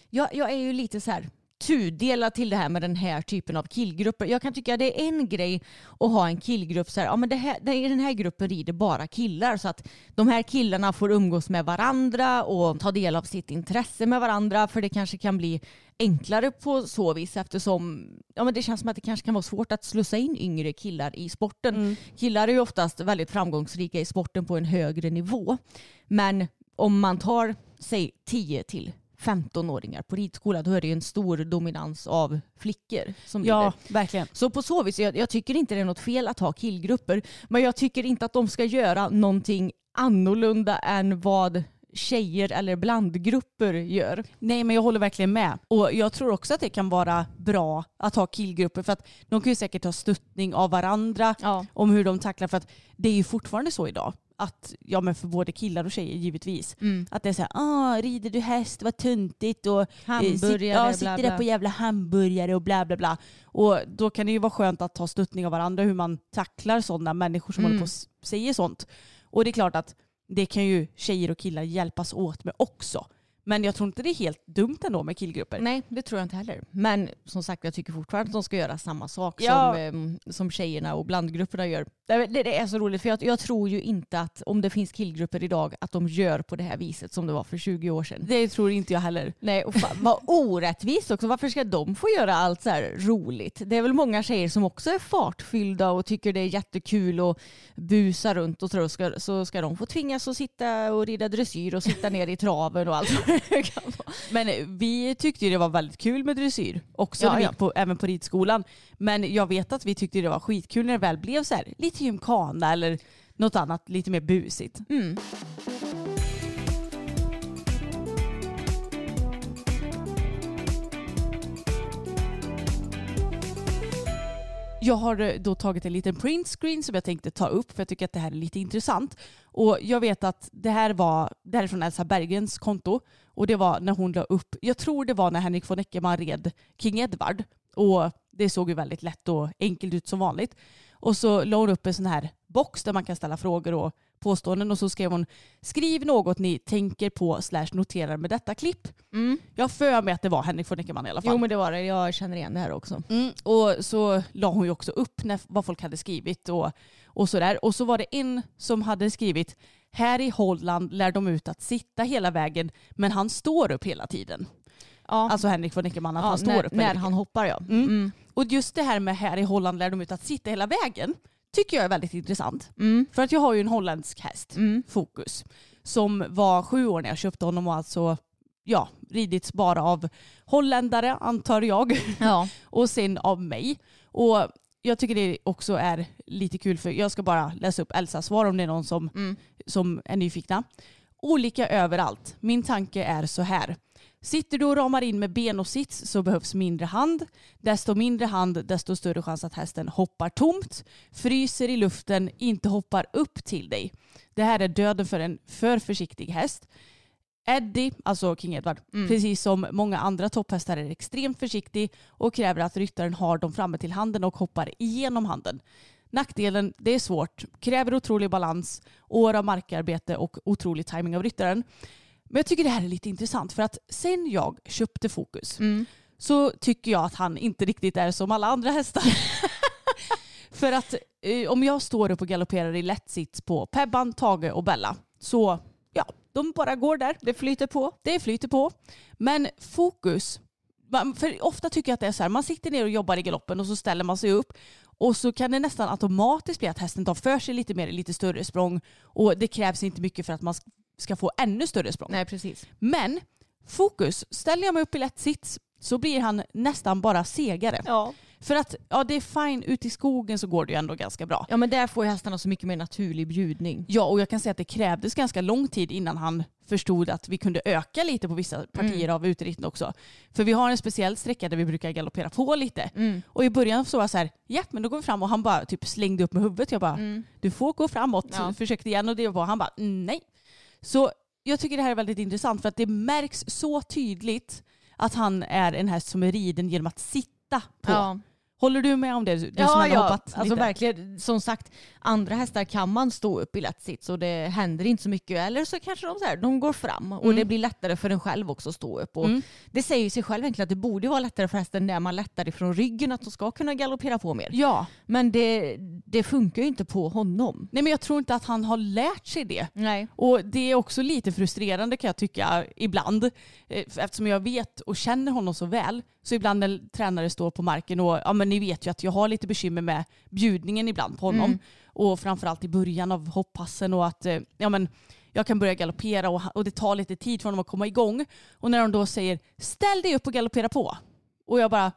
jag, jag är ju lite så här tudelad till det här med den här typen av killgrupper. Jag kan tycka det är en grej att ha en killgrupp så här, ja men det här, i den här gruppen rider bara killar så att de här killarna får umgås med varandra och ta del av sitt intresse med varandra för det kanske kan bli enklare på så vis eftersom ja, men det känns som att det kanske kan vara svårt att slussa in yngre killar i sporten. Killar är ju oftast väldigt framgångsrika i sporten på en högre nivå. Men om man tar, säg 10 till 15-åringar på ridskola då är det ju en stor dominans av flickor som Ja, rider. verkligen. Så på så vis, jag, jag tycker inte det är något fel att ha killgrupper. Men jag tycker inte att de ska göra någonting annorlunda än vad tjejer eller blandgrupper gör. Nej men jag håller verkligen med. Och jag tror också att det kan vara bra att ha killgrupper för att de kan ju säkert ha stöttning av varandra Ja. om hur de tacklar för att det är ju fortfarande så idag att, ja men för både killar och tjejer givetvis, att det är så här, ah, rider du häst, vad tuntigt och eh, Hamburgare, sit, ja, sitter där på jävla hamburgare och bla bla bla. Och då kan det ju vara skönt att ta stöttning av varandra hur man tacklar sådana människor som Mm. håller på och säger sånt. Och det är klart att det kan ju tjejer och killar hjälpas åt med också. Men jag tror inte det är helt dumt ändå med killgrupper. Nej, det tror jag inte heller. Men som sagt, jag tycker fortfarande att de ska göra samma sak Ja. som, em, som tjejerna och blandgrupperna gör. Det, är så roligt, för jag, jag tror ju inte att om det finns killgrupper idag, att de gör på det här viset som det var för 20 år sedan. Det tror inte jag heller. Nej, och fan, vad orättvist också. Varför ska de få göra allt så här roligt? Det är väl många tjejer som också är fartfyllda och tycker det är jättekul och busa runt och så ska, så ska de få tvingas att sitta och rida dressyr och sitta ner i traven och allt Men vi tyckte ju det var väldigt kul med dressyr också, Ja, när vi ja. gick på, även på ridskolan. Men jag vet att vi tyckte det var skitkul när det väl blev så här, lite gymkana eller något annat lite mer busigt. Mm. Jag har eh, då tagit en liten printscreen som jag tänkte ta upp för jag tycker att det här är lite intressant. Och jag vet att det här var det här är från Elsa Bergens konto och det var när hon la upp, jag tror det var när Henrik von Eckermann red King Edward och det såg ju väldigt lätt och enkelt ut som vanligt. Och så la hon upp en sån här box där man kan ställa frågor och påståenden och så skrev hon skriv något ni tänker på slash noterar med detta klipp. Jag har för mig att det var Henrik von Eckermann i alla fall. Jo men det var det, jag känner igen det här också. Mm, och så la hon ju också upp när, vad folk hade skrivit och, och sådär. Och så var det en som hade skrivit här i Holland lär de ut att sitta hela vägen men han står upp hela tiden. Ja, Alltså Henrik von Eckermann, att ja, han står när, upp när han hoppar ja. Mm. Mm. Och just det här med här i Holland lär de ut att sitta hela vägen tycker jag är väldigt intressant. Mm. För att jag har ju en holländsk häst, Mm. Fokus, som var sju år när jag köpte honom och alltså ja, ridits bara av holländare antar jag. Ja. och sen av mig. Och jag tycker det också är lite kul för jag ska bara läsa upp Elsas svar om det är någon som, Mm. som är nyfikna. Olika överallt. Min tanke är så här. Sitter du och ramar in med ben och sits så behövs mindre hand. Desto mindre hand, desto större chans att hästen hoppar tomt, fryser i luften, inte hoppar upp till dig. Det här är döden för en för försiktig häst. Eddie, alltså King Edward, precis som många andra topphästar är extremt försiktig och kräver att ryttaren har dem framme till handen och hoppar igenom handen. Nackdelen, det är svårt, kräver otrolig balans, år av markarbete och otrolig timing av ryttaren. Men jag tycker det här är lite intressant för att sen jag köpte Fokus Mm. så tycker jag att han inte riktigt är som alla andra hästar. för att eh, om jag står upp och galopperar i lätt sits på Pebban, Tage och Bella så ja, de bara går där. Det flyter på. Det flyter på. Men fokus, man- för ofta tycker jag att det är så här, man sitter ner och jobbar i galoppen och så ställer man sig upp och så kan det nästan automatiskt bli att hästen tar för sig lite mer, lite större språng och det krävs inte mycket för att man ska få ännu större språng. Nej precis. Men fokus, ställer jag mig upp i lätt sits så blir han nästan bara segare. Ja. För att ja, det är fine, ute i skogen så går det ju ändå ganska bra. ja men där får ju hästarna så mycket mer naturlig bjudning. Ja, och jag kan säga att det krävdes ganska lång tid innan han förstod att vi kunde öka lite på vissa partier av uteritten också. För vi har en speciell sträcka där vi brukar galoppera på lite. Mm. Och i början så var jag så här, ja men då går vi fram och han bara typ slängde upp med huvudet. Jag bara, du får gå framåt. Ja. Försökte igen och det var han bara, nej. Så jag tycker det här är väldigt intressant för att det märks så tydligt att han är en häst som är riden genom att sitta på. Ja. Håller du med om det? Du Ja, ja. hoppat alltså lite. verkligen. Som sagt, andra hästar kan man stå upp i lätt sits och det händer inte så mycket. Eller så kanske de, så här, de går fram och det blir lättare för en själv också att stå upp. Och Mm. Det säger sig själv egentligen att det borde vara lättare för hästen när man lättar ifrån ryggen att de ska kunna galoppera på mer. Ja, Men det, det funkar ju inte på honom. nej men jag tror inte att han har lärt sig det. Nej. Och det är också lite frustrerande kan jag tycka ibland. Eh, Eftersom jag vet och känner honom så väl. Så ibland när tränare står på marken och ja men ni vet ju att jag har lite bekymmer med bjudningen ibland på honom. Mm. Och framförallt i början av hoppassen och att eh, ja men jag kan börja galoppera och, och det tar lite tid för honom att komma igång. Och när de då säger ställ dig upp och galoppera på. Och jag bara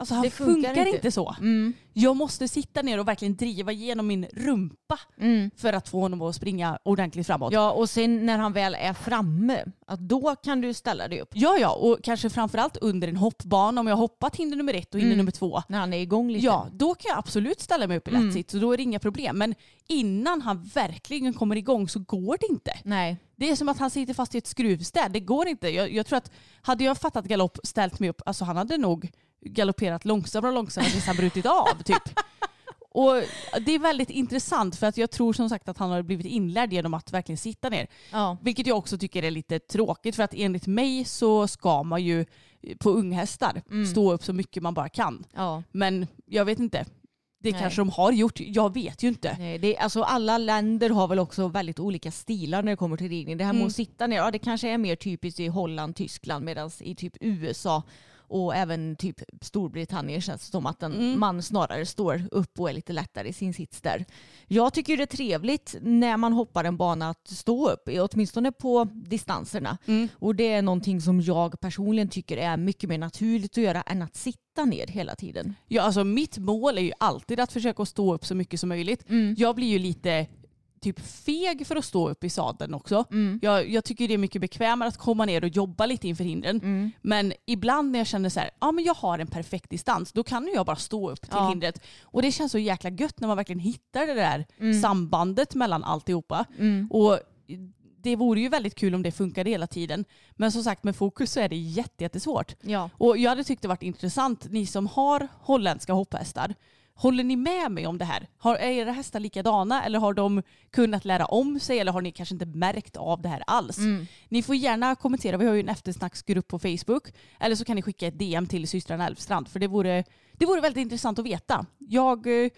Alltså han Det funkar, funkar inte. inte. så. Mm. Jag måste sitta ner och verkligen driva igenom min rumpa Mm. för att få honom att springa ordentligt framåt. Ja, och sen när han väl är framme, att då kan du ställa dig upp. Ja, ja, och kanske framförallt under en hoppbana. Om jag hoppat hinder nummer ett och hinder Mm. nummer två. När han är igång lite. Ja, då kan jag absolut ställa mig upp i lätt Mm. sits och då är det inga problem. Men innan han verkligen kommer igång så går det inte. Nej. Det är som att han sitter fast i ett skruvstäd. Det går inte. Jag, jag tror att hade jag fattat galopp, ställt mig upp, alltså han hade nog galopperat långsammare och långsammare tills han brutit av typ. Och det är väldigt intressant för att jag tror som sagt att han har blivit inlärd genom att verkligen sitta ner. Ja. Vilket jag också tycker är lite tråkigt för att enligt mig så ska man ju på unghästar Mm. stå upp så mycket man bara kan. ja. Men jag vet inte. Det Nej. kanske de har gjort. Jag vet ju inte. Nej, det, alltså alla länder har väl också väldigt olika stilar när det kommer till ridning. Det här med Mm. att sitta ner, ja, det kanske är mer typiskt i Holland, Tyskland medan i typ USA och även typ Storbritannien känns det som att en Mm. man snarare står upp och är lite lättare i sin sits där. Jag tycker det är trevligt när man hoppar en bana att stå upp, åtminstone på distanserna. Mm. Och det är någonting som jag personligen tycker är mycket mer naturligt att göra än att sitta ner hela tiden. Ja, alltså mitt mål är ju alltid att försöka stå upp så mycket som möjligt. Jag blir ju lite typ feg för att stå upp i sadeln också. Jag, jag tycker det är mycket bekvämare att komma ner och jobba lite inför hindren. Men ibland när jag känner så här, ja men jag har en perfekt distans, då kan jag bara stå upp till Ja. hindret. Och det känns så jäkla gött när man verkligen hittar det där sambandet mellan alltihopa. Och det vore ju väldigt kul om det funkade hela tiden. Men som sagt med fokus så är det jätte- jättesvårt. Ja. Och jag hade tyckt det varit intressant, ni som har holländska hopphästar, håller ni med mig om det här? Har, är era hästar likadana eller har de kunnat lära om sig eller har ni kanske inte märkt av det här alls? Ni får gärna kommentera, vi har ju en eftersnacksgrupp på Facebook eller så kan ni skicka ett DM till systrarna Elfstrand för det vore, det vore väldigt intressant att veta. Jag eh,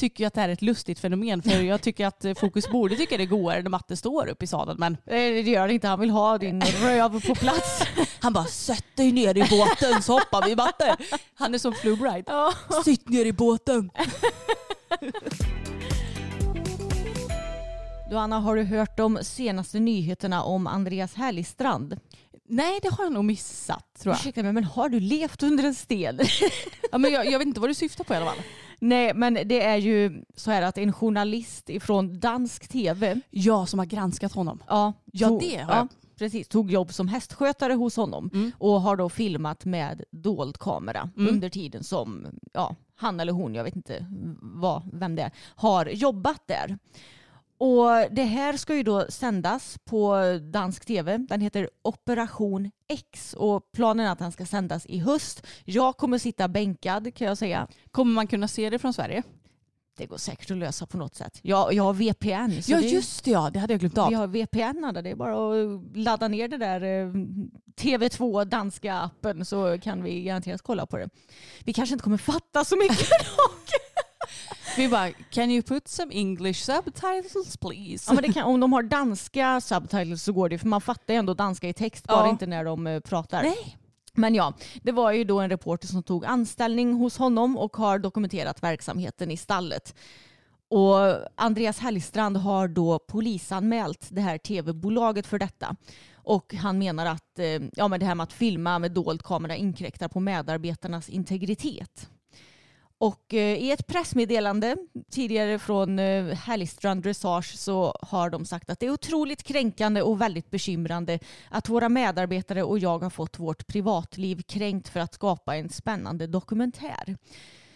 tycker ju att det här är ett lustigt fenomen för jag tycker att eh, Fokus borde tycka det är godare när Matte står upp i sadeln men Nej, Det gör han inte, han vill ha din röv på plats. Han bara sätt dig ner i båten så hoppar vi matte. Han är som Flubride. Ja. Sitt ner i båten. Du Anna, har du hört de senaste nyheterna om Andreas Härligstrand? Nej, det har jag nog missat tror jag. Ursäkta mig, men har du levt under en sten? Ja, men jag, jag vet inte vad du syftar på i alla fall. Nej, men det är ju så här att en journalist ifrån dansk tv Jag som har granskat honom. Ja, Ja, tog, det har jag. precis, tog jobb som hästskötare hos honom Mm. och har då filmat med dold kamera Mm. under tiden som ja, han eller hon, jag vet inte vad, vem det är, har jobbat där. Och det här ska ju då sändas på dansk tv. Den heter Operation X och planen är att den ska sändas i höst. Jag kommer sitta bänkad kan jag säga. Kommer man kunna se det från Sverige? Det går säkert att lösa på något sätt. Jag, jag har VPN. ja det, just det, ja. Det hade jag glömt av. Vi har VPN, det är bara att ladda ner det där eh, TV2 danska appen så kan vi garanterat kolla på det. Vi kanske inte kommer fatta så mycket dock. Vi bara, can you put some English subtitles please? ja, men det kan, om de har danska subtitles så går det för man fattar ju ändå danska i text bara Ja. inte när de eh, pratar. Nej. Men ja, det var ju då en reporter som tog anställning hos honom och har dokumenterat verksamheten i stallet. Och Andreas Hellstrand har då polisanmält det här tv-bolaget för detta. Och han menar att eh, ja, men det här med att filma med dold kamera inkräktar på medarbetarnas integritet. Och eh, i ett pressmeddelande tidigare från eh, Hallistrand Dressage så har de sagt att det är otroligt kränkande och väldigt bekymrande att våra medarbetare och jag har fått vårt privatliv kränkt för att skapa en spännande dokumentär.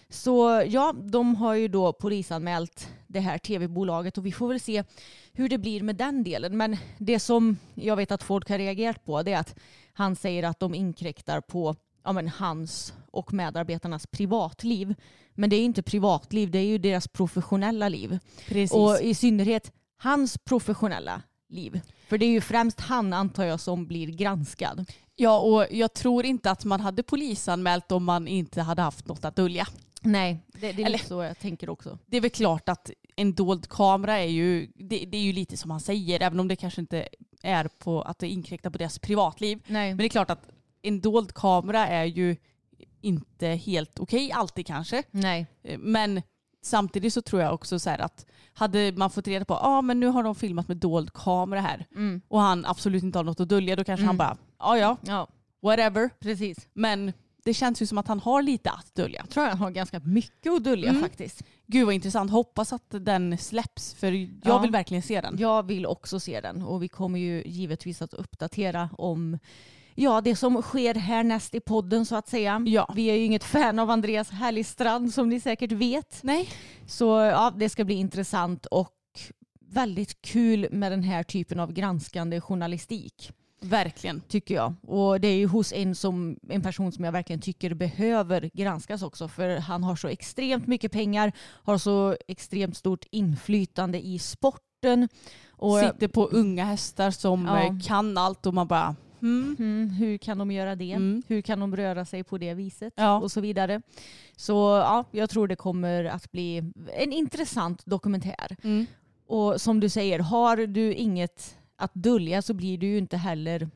Så ja, de har ju då polisanmält det här tv-bolaget och vi får väl se hur det blir med den delen. Men det som jag vet att folk har reagerat på det är att han säger att de inkräktar på ja, men hans och medarbetarnas privatliv. Men det är inte privatliv, det är ju deras professionella liv. Precis. Och i synnerhet hans professionella liv. För det är ju främst han antar jag som blir granskad. Ja, och jag tror inte att man hade polisanmält om man inte hade haft något att dölja. Nej, det, det är Eller- så jag tänker också. Det är väl klart att en dold kamera är ju, det, det är ju lite som han säger, även om det kanske inte är på att det inkräktar på deras privatliv. Nej. Men det är klart att en dold kamera är ju inte helt okej alltid kanske. Nej. Eh, Men samtidigt så tror jag också så här att hade man fått reda på att ah, men nu har de filmat med dold kamera här Mm. och han absolut inte har något att dölja då kanske Mm. han bara ja ja Ja, whatever. precis. Men det känns ju som att han har lite att dölja. Jag tror han har ganska mycket att dölja Mm. faktiskt. Gud vad intressant. Hoppas att den släpps för jag Ja. vill verkligen se den. Jag vill också se den och vi kommer ju givetvis att uppdatera om ja, det som sker härnäst i podden så att säga. Ja. Vi är ju inget fan av Andreas Härligstrand som ni säkert vet. Nej. Så ja, det ska bli intressant och väldigt kul med den här typen av granskande journalistik Verkligen. tycker jag. Och det är ju hos en, som, en person som jag verkligen tycker behöver granskas också. För han har så extremt mycket pengar, har så extremt stort inflytande i sporten. Och, Sitter på unga hästar som Ja. eh, kan allt och man bara hmm. Mm, hur kan de göra det? Mm. Hur kan de röra sig på det viset? Ja. Och så vidare. Så ja, jag tror det kommer att bli en intressant dokumentär. Mm. Och som du säger, har du inget att dölja så blir du ju inte heller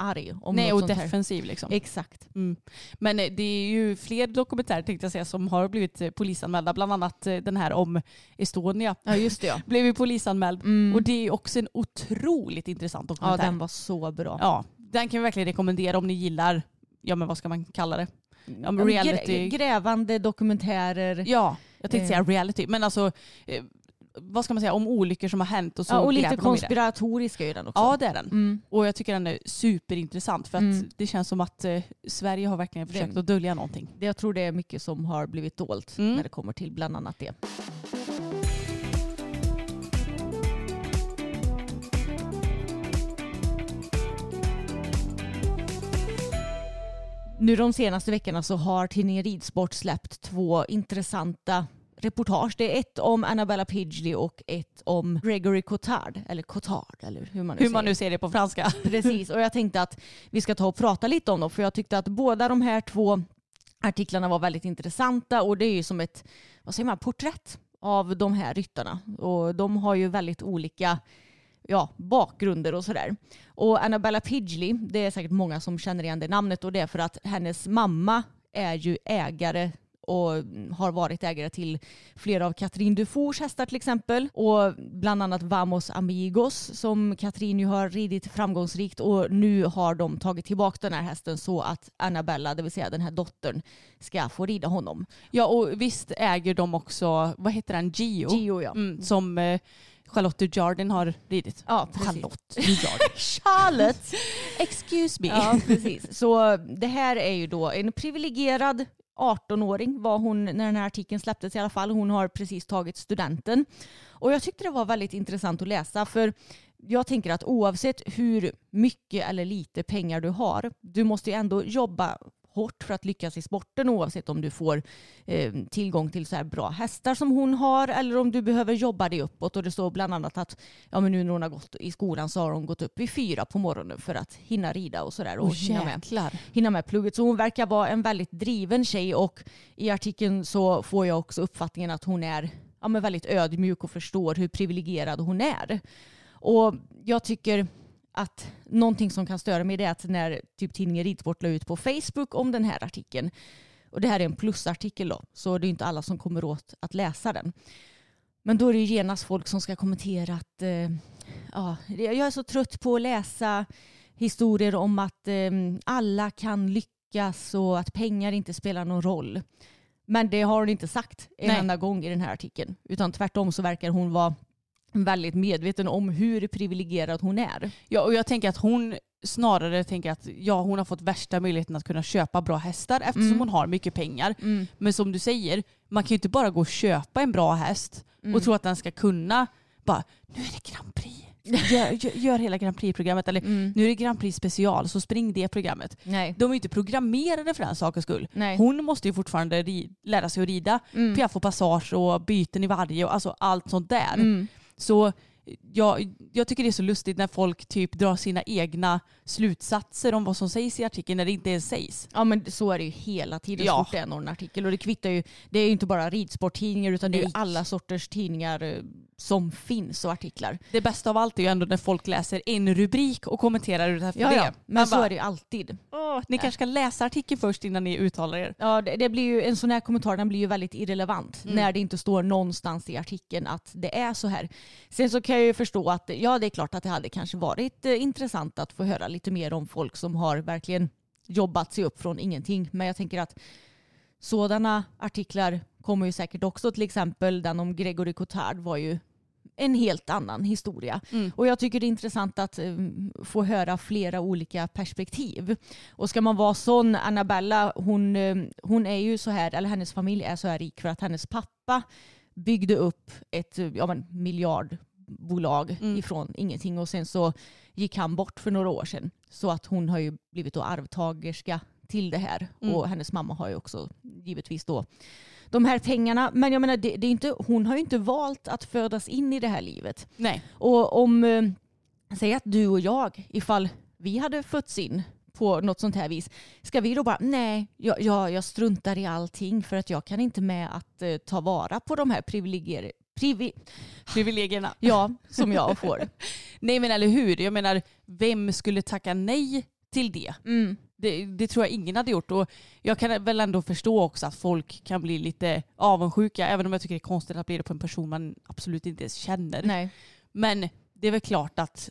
arg. Om Nej något och sånt här. defensiv liksom. Exakt. Mm. Men eh, det är ju fler dokumentärer tänkte jag säga som har blivit eh, polisanmälda. Bland annat eh, den här om Estonia. Ja just det ja. Blev ju polisanmäld. Mm. Och det är också en otroligt intressant ja dokumentär. den var så bra. Ja, den kan vi verkligen rekommendera om ni gillar, ja men vad ska man kalla det? Ja, reality. Grä- grävande dokumentärer. Ja, jag tänkte Eh. säga reality, men alltså eh, vad ska man säga om olyckor som har hänt och så Ja, och lite konspiratoriska är ju den också. Ja det är den. Mm. Och jag tycker den är superintressant för att Mm. det känns som att eh, Sverige har verkligen försökt Det- att dölja någonting. Det- Jag tror det är mycket som har blivit dolt Mm. när det kommer till bland annat det. Nu de senaste veckorna så har tidningen Ridsport släppt två intressanta reportage. Det är ett om Annabella Pidgley och ett om Gregory Cotard. Eller Cotard, eller hur man nu Hur säger. man nu ser det på franska. Precis, och jag tänkte att vi ska ta och prata lite om dem för jag tyckte att båda de här två artiklarna var väldigt intressanta och det är ju som ett vad säger man, porträtt av de här ryttarna och de har ju väldigt olika ja, bakgrunder och sådär. Och Annabella Pidgley, det är säkert många som känner igen det namnet och det är för att hennes mamma är ju ägare och har varit ägare till flera av Katrin Dufours hästar till exempel. Och bland annat Vamos Amigos som Katrin ju har ridit framgångsrikt och nu har de tagit tillbaka den här hästen så att Annabella, det vill säga den här dottern, ska få rida honom. Ja och visst äger de också, vad heter den, Gio? Gio ja. Mm, som Charlotte Dujardin har ridit. Ja, precis. Charlotte Dujardin. Charlotte! Excuse me. Ja, precis. Så det här är ju då en privilegierad 18-åring var hon när den här artikeln släpptes i alla fall. Hon har precis tagit studenten. Och jag tyckte det var väldigt intressant att läsa för jag tänker att oavsett hur mycket eller lite pengar du har, du måste ju ändå jobba hårt för att lyckas i sporten oavsett om du får eh, tillgång till så här bra hästar som hon har eller om du behöver jobba dig uppåt. Och det står bland annat att ja, men nu när hon har gått i skolan så har hon gått upp vid fyra på morgonen för att hinna rida och sådär. Och Åh hinna med hinna med plugget. Så hon verkar vara en väldigt driven tjej och i artikeln så får jag också uppfattningen att hon är ja, men väldigt ödmjuk och förstår hur privilegierad hon är. Och jag tycker att någonting som kan störa mig det är att när typ tidningen Ridsport la ut på Facebook om den här artikeln och det här är en plusartikel då så det är inte alla som kommer åt att läsa den. Men då är det ju genast folk som ska kommentera att eh, ja, jag är så trött på att läsa historier om att eh, alla kan lyckas och att pengar inte spelar någon roll. Men det har hon inte sagt en Nej. enda gång i den här artikeln. Utan tvärtom så verkar hon vara väldigt medveten om hur privilegierad hon är. Ja, och jag tänker att hon snarare tänker att ja, hon har fått värsta möjligheten att kunna köpa bra hästar eftersom Mm. hon har mycket pengar. Men som du säger, man kan ju inte bara gå och köpa en bra häst Mm. och tro att den ska kunna bara, nu är det Grand Prix. Gör, gör, gör hela Grand Prix-programmet eller Mm. nu är det Grand Prix special så spring det programmet. Nej. De är ju inte programmerade för den sakens skull. Nej. Hon måste ju fortfarande ri- lära sig att rida Mm. piaff och passage och byten i varje och alltså allt sånt där. Så jag, jag tycker det är så lustigt när folk typ drar sina egna slutsatser om vad som sägs i artikeln när det inte ens sägs. Ja men så är det ju hela tiden Ja. så fort det är någon artikel. Och det kvittar ju, det är ju inte bara ridsporttidningar utan det är ju alla sorters tidningar eh, som finns och artiklar. Det bästa av allt är ju ändå när folk läser en rubrik och kommenterar utefter Ja, det. ja. Men Man så bara, är det ju alltid. "Åh, Ni kanske ska läsa artikeln först innan ni uttalar er. Ja, det, det blir ju, en sån här kommentar den blir ju väldigt irrelevant Mm. när det inte står någonstans i artikeln att det är så här. Sen så kan jag ju förstå att ja, det är klart att det hade kanske varit eh, intressant att få höra lite mer om folk som har verkligen jobbat sig upp från ingenting. Men jag tänker att sådana artiklar kommer ju säkert också, till exempel den om Gregory Cotard var ju en helt annan historia. Mm. Och jag tycker det är intressant att eh, få höra flera olika perspektiv. Och ska man vara sån, Annabella, hon, eh, hon är ju så här, eller hennes familj är så här rik för att hennes pappa byggde upp ett ja, men, miljardbolag Mm. ifrån ingenting och sen så gick han bort för några år sedan. Så att hon har ju blivit då arvtagerska till det här. Mm. Och hennes mamma har ju också givetvis då de här pengarna. Men jag menar, det, det är inte, hon har ju inte valt att födas in i det här livet. Nej. Och om, eh, säg att du och jag, ifall vi hade fötts in på något sånt här vis, ska vi då bara, nej, jag, jag, jag struntar i allting för att jag kan inte med att eh, ta vara på de här privilegier, privi, Privilegierna. ja, som jag får. Nej men eller hur, jag menar vem skulle tacka nej till det? Mm. Det, det tror jag ingen hade gjort. Och jag kan väl ändå förstå också att folk kan bli lite avundsjuka, även om jag tycker det är konstigt att bli det på en person man absolut inte ens känner. Nej. Men det är väl klart att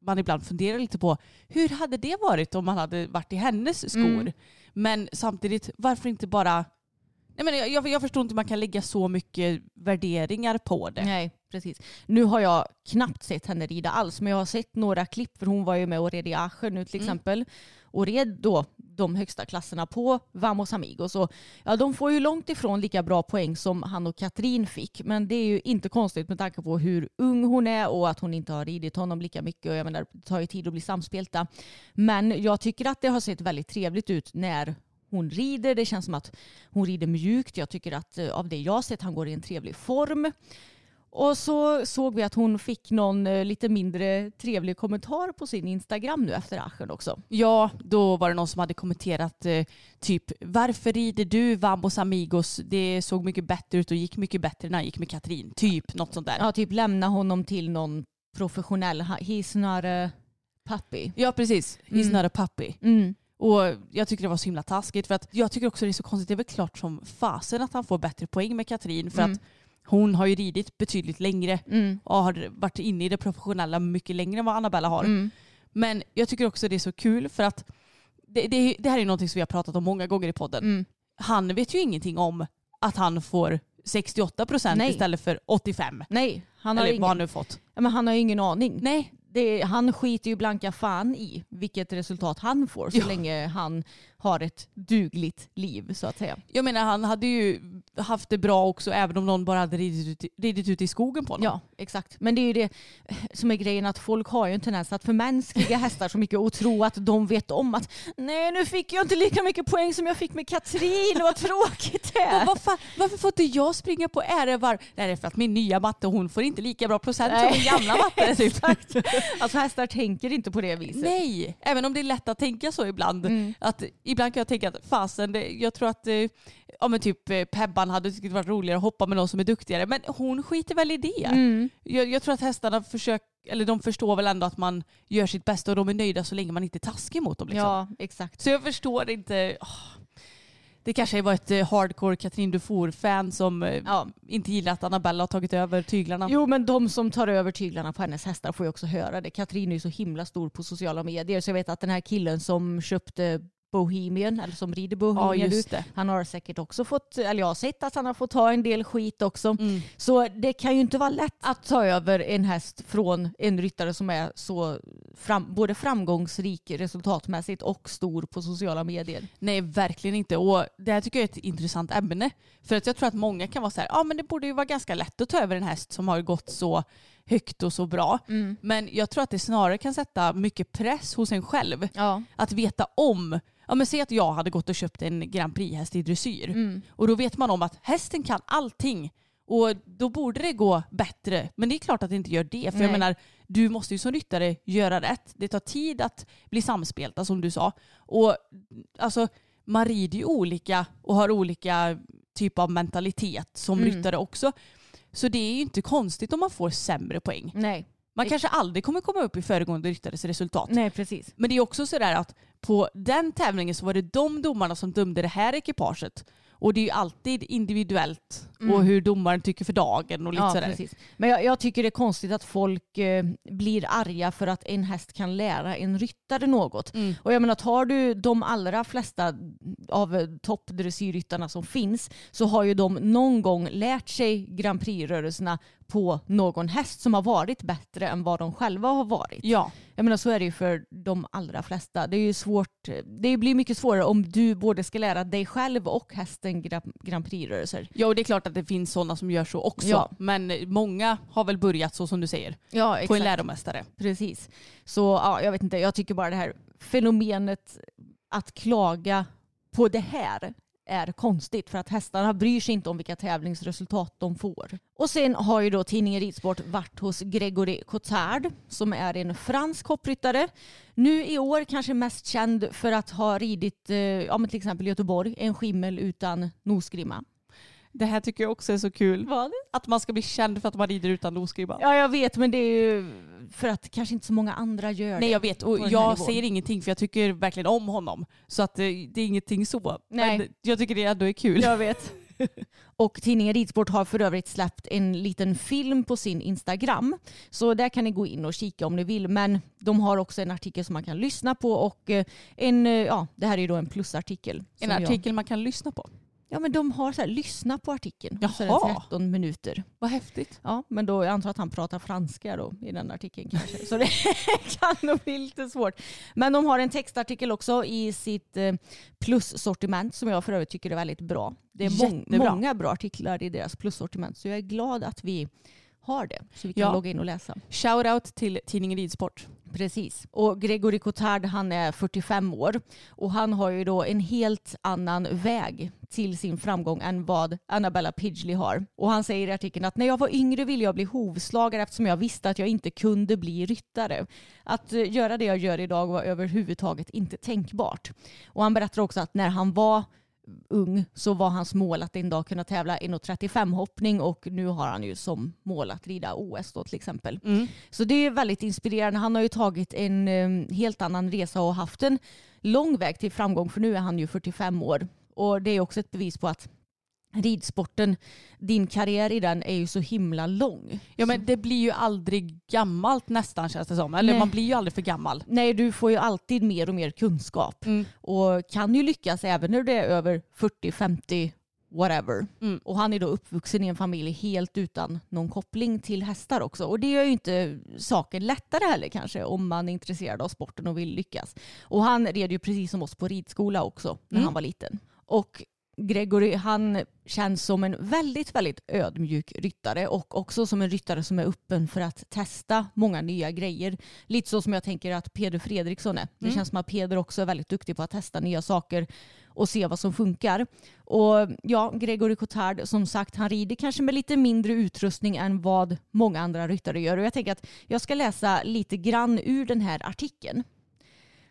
man ibland funderar lite på hur hade det varit om man hade varit i hennes skor? Mm. Men samtidigt, varför inte bara... Nej, men jag, jag, förstår inte hur man kan lägga så mycket värderingar på det. Nej, precis. Nu har jag knappt sett henne rida alls, men jag har sett några klipp, för hon var ju med och red i Aschen nu till Mm. exempel. Och red då de högsta klasserna på Vamos Amigos. Och ja, de får ju långt ifrån lika bra poäng som han och Katrin fick. Men det är ju inte konstigt med tanke på hur ung hon är och att hon inte har ridit honom lika mycket. Och jag menar, det tar ju tid att bli samspelta. Men jag tycker att det har sett väldigt trevligt ut när hon rider. Det känns som att hon rider mjukt. Jag tycker att eh, av det jag sett han går i en trevlig form. Och så såg vi att hon fick någon eh, lite mindre trevlig kommentar på sin Instagram nu efter Aschen också. Ja, då var det någon som hade kommenterat eh, typ varför rider du Vamos Amigos? Det såg mycket bättre ut och gick mycket bättre när han gick med Katrin. Typ något sånt där. Ja, typ lämna honom till någon professionell. He's not a puppy. Ja, precis. He's Mm. not a puppy. Mm. Och jag tycker det var så himla taskigt för att jag tycker också det är så konstigt. Det är väl klart som fasen att han får bättre poäng med Katrin för Mm. att hon har ju ridit betydligt längre Mm. och har varit inne i det professionella mycket längre än vad Annabella har. Mm. Men jag tycker också det är så kul för att det, det, det här är någonting som vi har pratat om många gånger i podden. Mm. Han vet ju ingenting om att han får 68 procent istället för 85. Nej, han har, Eller vad han ingen, nu fått. ja, men han har ju ingen aning. Nej, Det, han skiter ju blanka fan i vilket resultat han får så Ja. länge han har ett dugligt liv så att säga. jag menar han hade ju haft det bra också även om någon bara hade ridit ut, ridit ut i skogen på honom. Ja, exakt. Men det är ju det som är grejen att folk har ju en tendens att förmänskliga hästar så mycket och tro att de vet om att nej nu fick jag inte lika mycket poäng som jag fick med Katrin, vad tråkigt det är. vad fan, varför får inte jag springa på ärevarv? Nej, det är för att min nya matte hon får inte lika bra procent som Nej. min gamla matte. Typ. Alltså hästar tänker inte på det viset. Nej, även om det är lätt att tänka så ibland. Mm. Att, ibland kan jag tänka att fasen, det, jag tror att eh, ja, men typ eh, Pebban hade tyckt det varit roligare att hoppa med någon som är duktigare. Men hon skiter väl i det. Mm. Jag, jag tror att hästarna försöker, eller de förstår väl ändå att man gör sitt bästa och de är nöjda så länge man inte är taskig mot dem. Liksom. Ja, exakt. Så jag förstår inte. åh. Det kanske var ett eh, hardcore Katrin Dufour-fan som Ja. inte gillar att Annabella har tagit över tyglarna. Jo men de som tar över tyglarna på hennes hästar får ju också höra det. Katrin är ju så himla stor på sociala medier så jag vet att den här killen som köpte Bohemian, eller som rider ja, Bohemian, det. han har säkert också fått, eller jag har sett att han har fått ta en del skit också. Mm. Så det kan ju inte vara lätt att ta över en häst från en ryttare som är så fram, både framgångsrik resultatmässigt och stor på sociala medier. Nej, verkligen inte. Och det här tycker jag är ett intressant ämne. För att jag tror att många kan vara så här, ja men det borde ju vara ganska lätt att ta över en häst som har gått så högt och så bra. Men jag tror att det snarare kan sätta mycket press hos en själv. Ja. Att veta om, ja men säg att jag hade gått och köpt en Grand Prix-häst i dressyr. Och då vet man om att hästen kan allting. Och då borde det gå bättre. Men det är klart att det inte gör det. För jag Nej. menar, du måste ju som ryttare göra rätt. Det tar tid att bli samspelta som du sa. Och alltså, man rider ju olika och har olika typ av mentalitet som Mm. ryttare också. Så det är ju inte konstigt om man får sämre poäng. Nej. Man kanske aldrig kommer komma upp i föregående ryttares resultat. Nej, precis. Men det är också sådär att på den tävlingen så var det de domarna som dömde det här ekipaget. Och det är ju alltid individuellt och hur domaren tycker för dagen och lite Mm. Ja, sådär. precis. Men jag, jag tycker det är konstigt att folk eh, blir arga för att en häst kan lära en ryttare något. Mm. Och jag menar, tar du de allra flesta av toppdressyrryttarna som finns så har ju de någon gång lärt sig Grand Prix-rörelserna på någon häst som har varit bättre än vad de själva har varit. Ja, Jag menar så är det ju för de allra flesta. Det är ju svårt. Det blir mycket svårare om du både ska lära dig själv och hästen Gra- Grand Prix-rörelser. ja, och det är klart att det finns sådana som gör så också. Ja. Men många har väl börjat så som du säger, Ja, på en läromästare. Precis. Så ja, jag vet inte, jag tycker bara det här fenomenet att klaga på det här är konstigt för att hästarna bryr sig inte om vilka tävlingsresultat de får. Och sen har ju då tidningen Ridsport varit hos Gregory Cotard som är en fransk hoppryttare. Nu i år kanske mest känd för att ha ridit eh, ja, men till exempel Göteborg, en skimmel utan nosgrimma. Det här tycker jag också är så kul. Vad? Att man ska bli känd för att man rider utan nosgrimma. Ja jag vet men det är ju för att kanske inte så många andra gör Nej det. jag vet och jag säger ingenting för jag tycker verkligen om honom. Så att eh, det är ingenting så. Nej. Men jag tycker det ändå är kul. Jag vet. Och tidningen Ridsport har för övrigt släppt en liten film på sin Instagram. Så där kan ni gå in och kika om ni vill. Men de har också en artikel som man kan lyssna på och eh, en, eh, ja, det här är ju då en plusartikel. En som jag- artikel man kan lyssna på. Ja men de har så här, lyssna på artikeln. Och Så är det Jaha. 13 minuter. Vad häftigt. Ja, men då jag antar att han pratar franska då i den artikeln kanske. Så det kan nog bli lite svårt. Men de har en textartikel också i sitt eh, plussortiment som jag för övrigt tycker är väldigt bra. Det är mång- många bra artiklar i deras plussortiment så jag är glad att vi har det så vi kan Ja. logga in och läsa. Shoutout till tidningen Ridsport. Precis. Och Gregory Cotard han är 45 år och han har ju då en helt annan väg till sin framgång än vad Annabella Pidgley har. Och han säger i artikeln att när jag var yngre ville jag bli hovslagare eftersom jag visste att jag inte kunde bli ryttare. Att eh, göra det jag gör idag var överhuvudtaget inte tänkbart. Och han berättar också att när han var ung så var hans mål att en dag kunna tävla 1,35 hoppning och nu har han ju som mål att rida OS då till exempel. Mm. Så det är väldigt inspirerande. Han har ju tagit en eh, helt annan resa och haft en lång väg till framgång för nu är han ju 45 år. Och det är också ett bevis på att ridsporten, din karriär i den är ju så himla lång. Ja men det blir ju aldrig gammalt nästan känns det som. Eller Nej. man blir ju aldrig för gammal. Nej, du får ju alltid mer och mer kunskap Mm. och kan ju lyckas även när du är över 40, 50, whatever. Mm. Och han är då uppvuxen i en familj helt utan någon koppling till hästar också. Och det gör ju inte saken lättare heller kanske om man är intresserad av sporten och vill lyckas. Och han red ju precis som oss på ridskola också när Mm. han var liten. Och Gregory han känns som en väldigt, väldigt ödmjuk ryttare och också som en ryttare som är öppen för att testa många nya grejer. Lite så som jag tänker att Peder Fredriksson är. Det Mm. känns som att Peder också är väldigt duktig på att testa nya saker och se vad som funkar. Och ja, Gregory Cotard, som sagt, han rider kanske med lite mindre utrustning än vad många andra ryttare gör. Och jag tänker att jag ska läsa lite grann ur den här artikeln.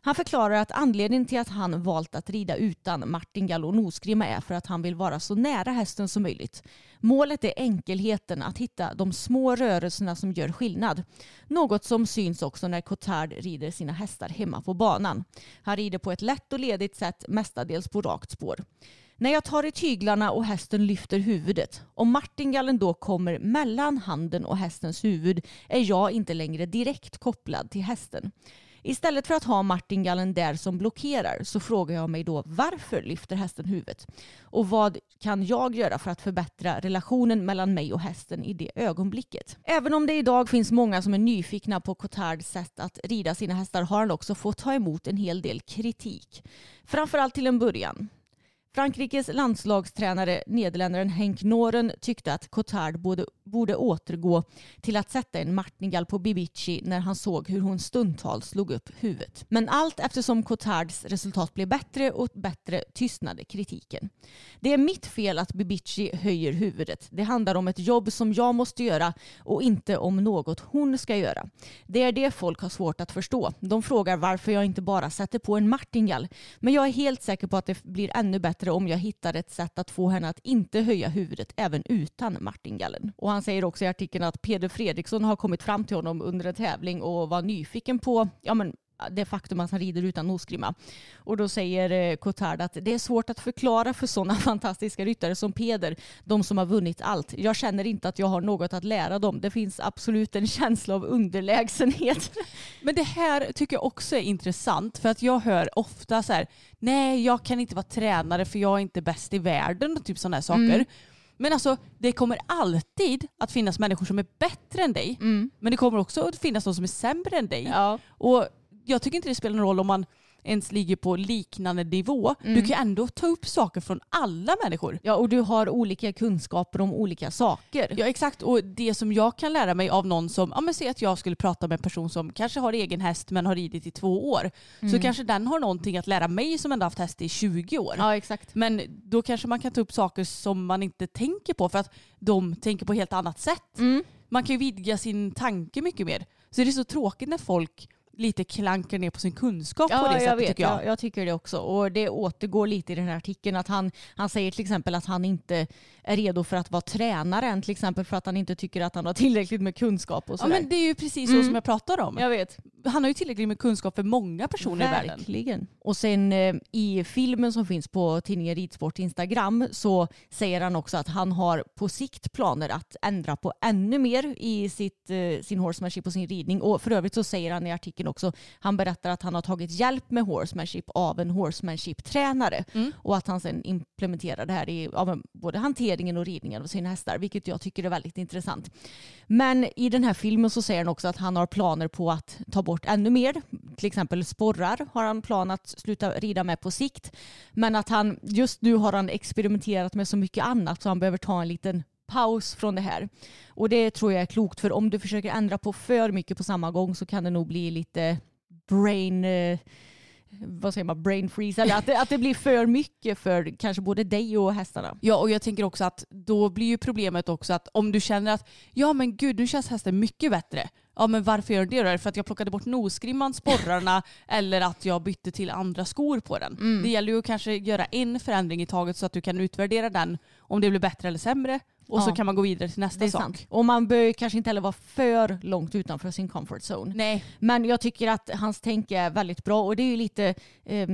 Han förklarar att anledningen till att han valt att rida utan Martin Gallo Nosgrimma är för att han vill vara så nära hästen som möjligt. Målet är enkelheten att hitta de små rörelserna som gör skillnad. Något som syns också när Cotard rider sina hästar hemma på banan. Han rider på ett lätt och ledigt sätt, mestadels på rakt spår. När jag tar i tyglarna och hästen lyfter huvudet, om martingallen då kommer mellan handen och hästens huvud är jag inte längre direkt kopplad till hästen. Istället för att ha martingallen där som blockerar så frågar jag mig då varför lyfter hästen huvudet? Och vad kan jag göra för att förbättra relationen mellan mig och hästen i det ögonblicket? Även om det idag finns många som är nyfikna på Cotards sätt att rida sina hästar har han också fått ta emot en hel del kritik. Framförallt till en början. Frankrikes landslagstränare, nederländaren Henk Noren, tyckte att Cotard borde, borde återgå till att sätta en martingall på Bibici när han såg hur hon stundtals slog upp huvudet. Men allt eftersom Cotards resultat blev bättre och bättre tystnade kritiken. Det är mitt fel att Bibici höjer huvudet. Det handlar om ett jobb som jag måste göra och inte om något hon ska göra. Det är det folk har svårt att förstå. De frågar varför jag inte bara sätter på en martingall. Men jag är helt säker på att det blir ännu bättre om jag hittar ett sätt att få henne att inte höja huvudet även utan martingallen. Och han säger också i artikeln att Peder Fredriksson har kommit fram till honom under en tävling och var nyfiken på ja, men, det faktum att han rider utan nosgrimma. Och då säger eh, Cotard att det är svårt att förklara för sådana fantastiska ryttare som Peder, de som har vunnit allt. Jag känner inte att jag har något att lära dem. Det finns absolut en känsla av underlägsenhet. Men det här tycker jag också är intressant för att jag hör ofta så här, nej jag kan inte vara tränare för jag är inte bäst i världen och typ sådana här saker. Mm. Men alltså det kommer alltid att finnas människor som är bättre än dig. Men det kommer också att finnas de som är sämre än dig. Ja. Och jag tycker inte det spelar någon roll om man ens ligger på liknande nivå. Du kan ändå ta upp saker från alla människor. ja, och du har olika kunskaper om olika saker. Ja exakt och det som jag kan lära mig av någon som, ja men säg att jag skulle prata med en person som kanske har egen häst men har ridit i två år. Så kanske den har någonting att lära mig som ändå haft häst i 20 år. Ja, exakt. Men då kanske man kan ta upp saker som man inte tänker på för att de tänker på ett helt annat sätt. Man kan ju vidga sin tanke mycket mer. Så det är så tråkigt när folk lite klankar ner på sin kunskap på det Ja, sättet jag vet. tycker jag. Jag, jag tycker det också. Och det återgår lite i den här artikeln att han, han säger till exempel att han inte är redo för att vara tränare än till exempel för att han inte tycker att han har tillräckligt med kunskap och Ja, sådär. men det är ju precis så som jag pratar om. Jag vet. Han har ju tillräckligt med kunskap för många personer i världen. Verkligen. Och sen eh, i filmen som finns på tidningen Ridsport Instagram så säger han också att han har på sikt planer att ändra på ännu mer i sitt, eh, sin horsemanship och sin ridning. Och för övrigt så säger han i artikeln också, han berättar att han har tagit hjälp med horsemanship av en horsemanship-tränare och att han sen implementerar det här i ja, både hanteringen och ridningen av sina hästar, vilket jag tycker är väldigt intressant. Men i den här filmen så säger han också att han har planer på att ta bort ännu mer. Till exempel sporrar har han plan att sluta rida med på sikt. Men att han just nu har han experimenterat med så mycket annat så han behöver ta en liten paus från det här. Och det tror jag är klokt för om du försöker ändra på för mycket på samma gång så kan det nog bli lite brain eh, vad säger man, brain freeze eller att det, att det blir för mycket för kanske både dig och hästarna. Ja och jag tänker också att då blir ju problemet också att om du känner att ja men gud nu känns hästen mycket bättre. Ja men varför gör den det då? Är det för att jag plockade bort nosgrimman, sporrarna eller att jag bytte till andra skor på den? Det gäller ju att kanske göra en förändring i taget så att du kan utvärdera den om det blir bättre eller sämre och så Ja. kan man gå vidare till nästa Det är sak. sant. Och man bör ju kanske inte heller vara för långt utanför sin comfort zone. Nej, Men jag tycker att hans tänk är väldigt bra och det är ju lite eh,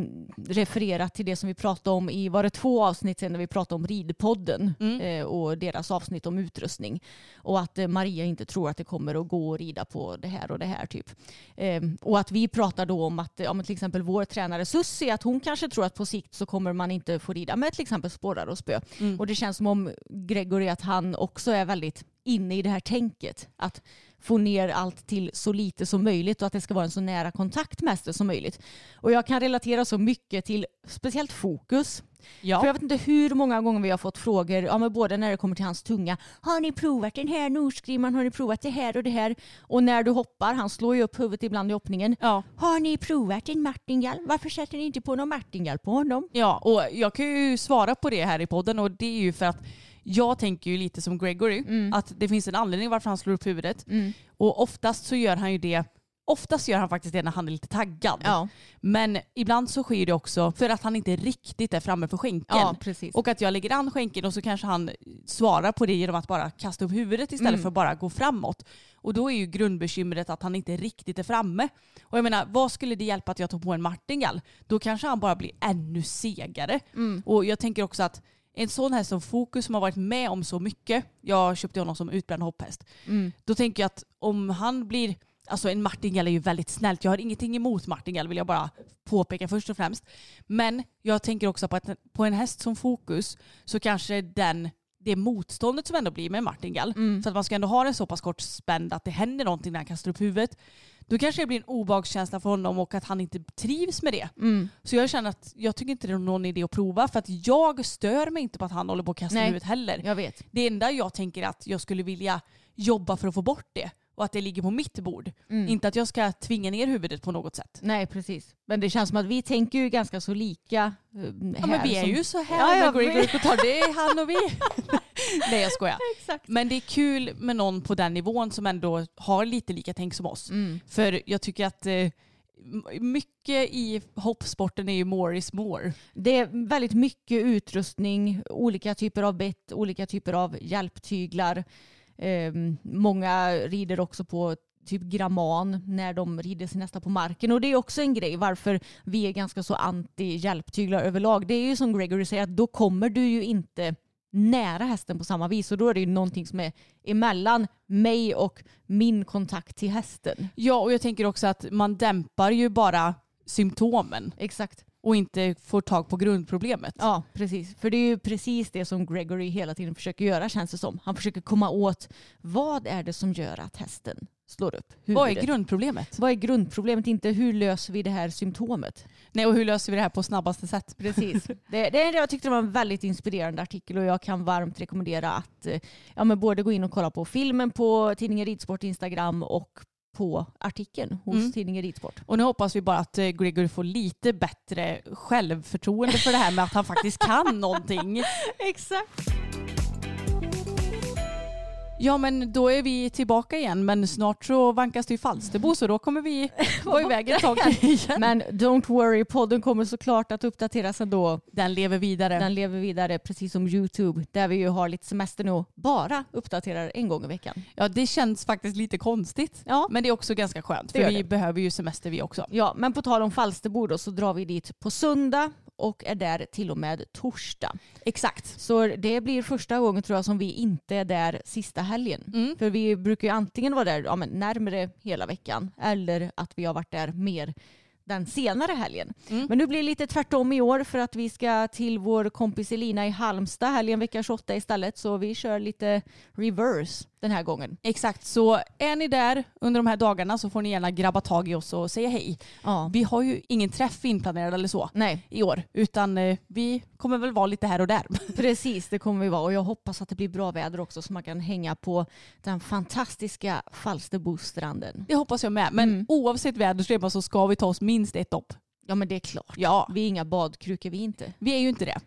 refererat till det som vi pratade om i, var det två avsnitt sedan när vi pratade om ridpodden eh, och deras avsnitt om utrustning. Och att eh, Maria inte tror att det kommer att gå att rida på det här och det här typ. Eh, och att vi pratar då om att ja, men till exempel vår tränare Sussi, att hon kanske tror att på sikt så kommer man inte få rida med till exempel sporrar och spö. Och det känns som om Gregory, att han också är väldigt inne i det här tänket. Att få ner allt till så lite som möjligt och att det ska vara en så nära kontakt med hästen som möjligt. Och jag kan relatera så mycket till speciellt fokus. ja. För jag vet inte hur många gånger vi har fått frågor, ja, men både när det kommer till hans tunga. Har ni provat den här nosgrimman? Har ni provat det här och det här? Och när du hoppar, han slår ju upp huvudet ibland i hoppningen. ja. Har ni provat en martingale? Varför sätter ni inte på någon martingale på honom? Ja, och jag kan ju svara på det här i podden och det är ju för att jag tänker ju lite som Gregory, Mm. att det finns en anledning varför han slår upp huvudet. Och oftast så gör han ju det, oftast gör han faktiskt det när han är lite taggad. Ja. Men ibland så sker det också för att han inte riktigt är framme för skänken. Ja. Och att jag lägger an skänken och så kanske han svarar på det genom att bara kasta upp huvudet istället Mm. för att bara gå framåt. Och då är ju grundbekymret att han inte riktigt är framme. Och jag menar, vad skulle det hjälpa att jag tog på en martingall? Då kanske han bara blir ännu segare. Mm. Och jag tänker också att en sån häst som Fokus som har varit med om så mycket, jag köpte honom som utbränd hopphäst, Mm. då tänker jag att om han blir Alltså en martingall är ju väldigt snällt. Jag har ingenting emot martingall vill jag bara påpeka först och främst. Men jag tänker också på att på en häst som fokus så kanske den det motståndet som ändå blir med martingall. För att man ska ändå ha den så pass kort spänd att det händer någonting när han kastar upp huvudet. Då kanske det blir en obehagskänsla för honom och att han inte trivs med det. Mm. Så jag känner att jag tycker inte det är någon idé att prova för att jag stör mig inte på att han håller på att kasta Nej. huvudet heller. Jag vet. Det enda jag tänker är att jag skulle vilja jobba för att få bort det och att det ligger på mitt bord. Mm. Inte att jag ska tvinga ner huvudet på något sätt. Nej, precis. Men det känns som att vi tänker ju ganska så lika. eh, Ja, men vi är som- ju så här Ja, med Greg vet. Group det är han och vi. Nej jag skojar. Exakt. Men det är kul med någon på den nivån som ändå har lite lika tänk som oss. Mm. För jag tycker att eh, mycket i hoppsporten är ju more is more. Det är väldigt mycket utrustning, olika typer av bett, olika typer av hjälptyglar. Eh, många rider också på typ gramman när de rider sin nästa på marken. Och det är också en grej varför vi är ganska så anti hjälptyglar överlag. Det är ju som Gregory säger att då kommer du ju inte nära hästen på samma vis och då är det ju någonting som är emellan mig och min kontakt till hästen. Ja och jag tänker också att man dämpar ju bara symptomen Exakt. och inte får tag på grundproblemet. Ja, precis. För det är ju precis det som Gregory hela tiden försöker göra känns det som. Han försöker komma åt vad är det som gör att hästen slår upp huvudet. Vad är grundproblemet? Vad är grundproblemet? Inte hur löser vi det här symptomet? Nej och hur löser vi det här på snabbaste sätt? Precis. det, det, jag tyckte det var en väldigt inspirerande artikel och jag kan varmt rekommendera att eh, ja, men både gå in och kolla på filmen på tidningen Ridsport Instagram och på artikeln hos Mm. tidningen Ridsport. Och nu hoppas vi bara att eh, Gregory får lite bättre självförtroende för det här med att han faktiskt kan någonting. Exakt. Ja men då är vi tillbaka igen men snart så vankas det ju Falsterbo så då kommer vi vara iväg ett tag igen. Men don't worry, podden kommer såklart att uppdateras ändå. Den lever vidare. Den lever vidare precis som Youtube där vi ju har lite semester nu och bara uppdaterar en gång i veckan. Ja det känns faktiskt lite konstigt. Ja. Men det är också ganska skönt för vi det. behöver ju semester vi också. Ja, men på tal om Falsterbo då så drar vi dit på söndag och är där till och med torsdag. Exakt. Så det blir första gången tror jag som vi inte är där sista helgen. Mm. För vi brukar ju antingen vara där ja, men närmare hela veckan eller att vi har varit där mer den senare helgen. Mm. Men nu blir det lite tvärtom i år för att vi ska till vår kompis Elina i Halmstad helgen vecka 28 istället. Så vi kör lite reverse den här gången. Exakt, så är ni där under de här dagarna så får ni gärna grabba tag i oss och säga hej. Ja. Vi har ju ingen träff inplanerad eller så Nej, i år utan eh, vi kommer väl vara lite här och där. precis det kommer vi vara och jag hoppas att det blir bra väder också så man kan hänga på den fantastiska Falsterbostranden. Det hoppas jag med. Men Mm. oavsett väderstrepa så ska vi ta oss minst ett dopp. Ja men det är klart. Ja. Vi är inga badkrukor vi inte. Vi är ju inte det.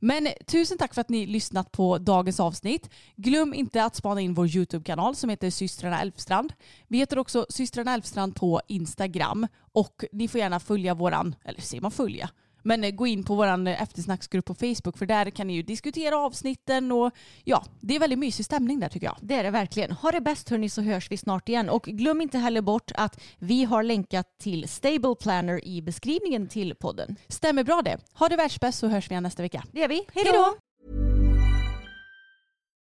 Men tusen tack för att ni lyssnat på dagens avsnitt. Glöm inte att spana in vår YouTube-kanal som heter systrarna Elfstrand. Vi heter också systrarna Elfstrand på Instagram och ni får gärna följa våran, eller ser man följa? Men eh, gå in på vår eftersnacksgrupp på Facebook för där kan ni ju diskutera avsnitten och ja, det är väldigt mysig stämning där tycker jag. Det är det verkligen. Ha det bäst hörni så hörs vi snart igen. Och glöm inte heller bort att vi har länkat till Stable Planner i beskrivningen till podden. Stämmer bra det. Ha det världsbäst så hörs vi igen nästa vecka. Det gör vi. Hej då!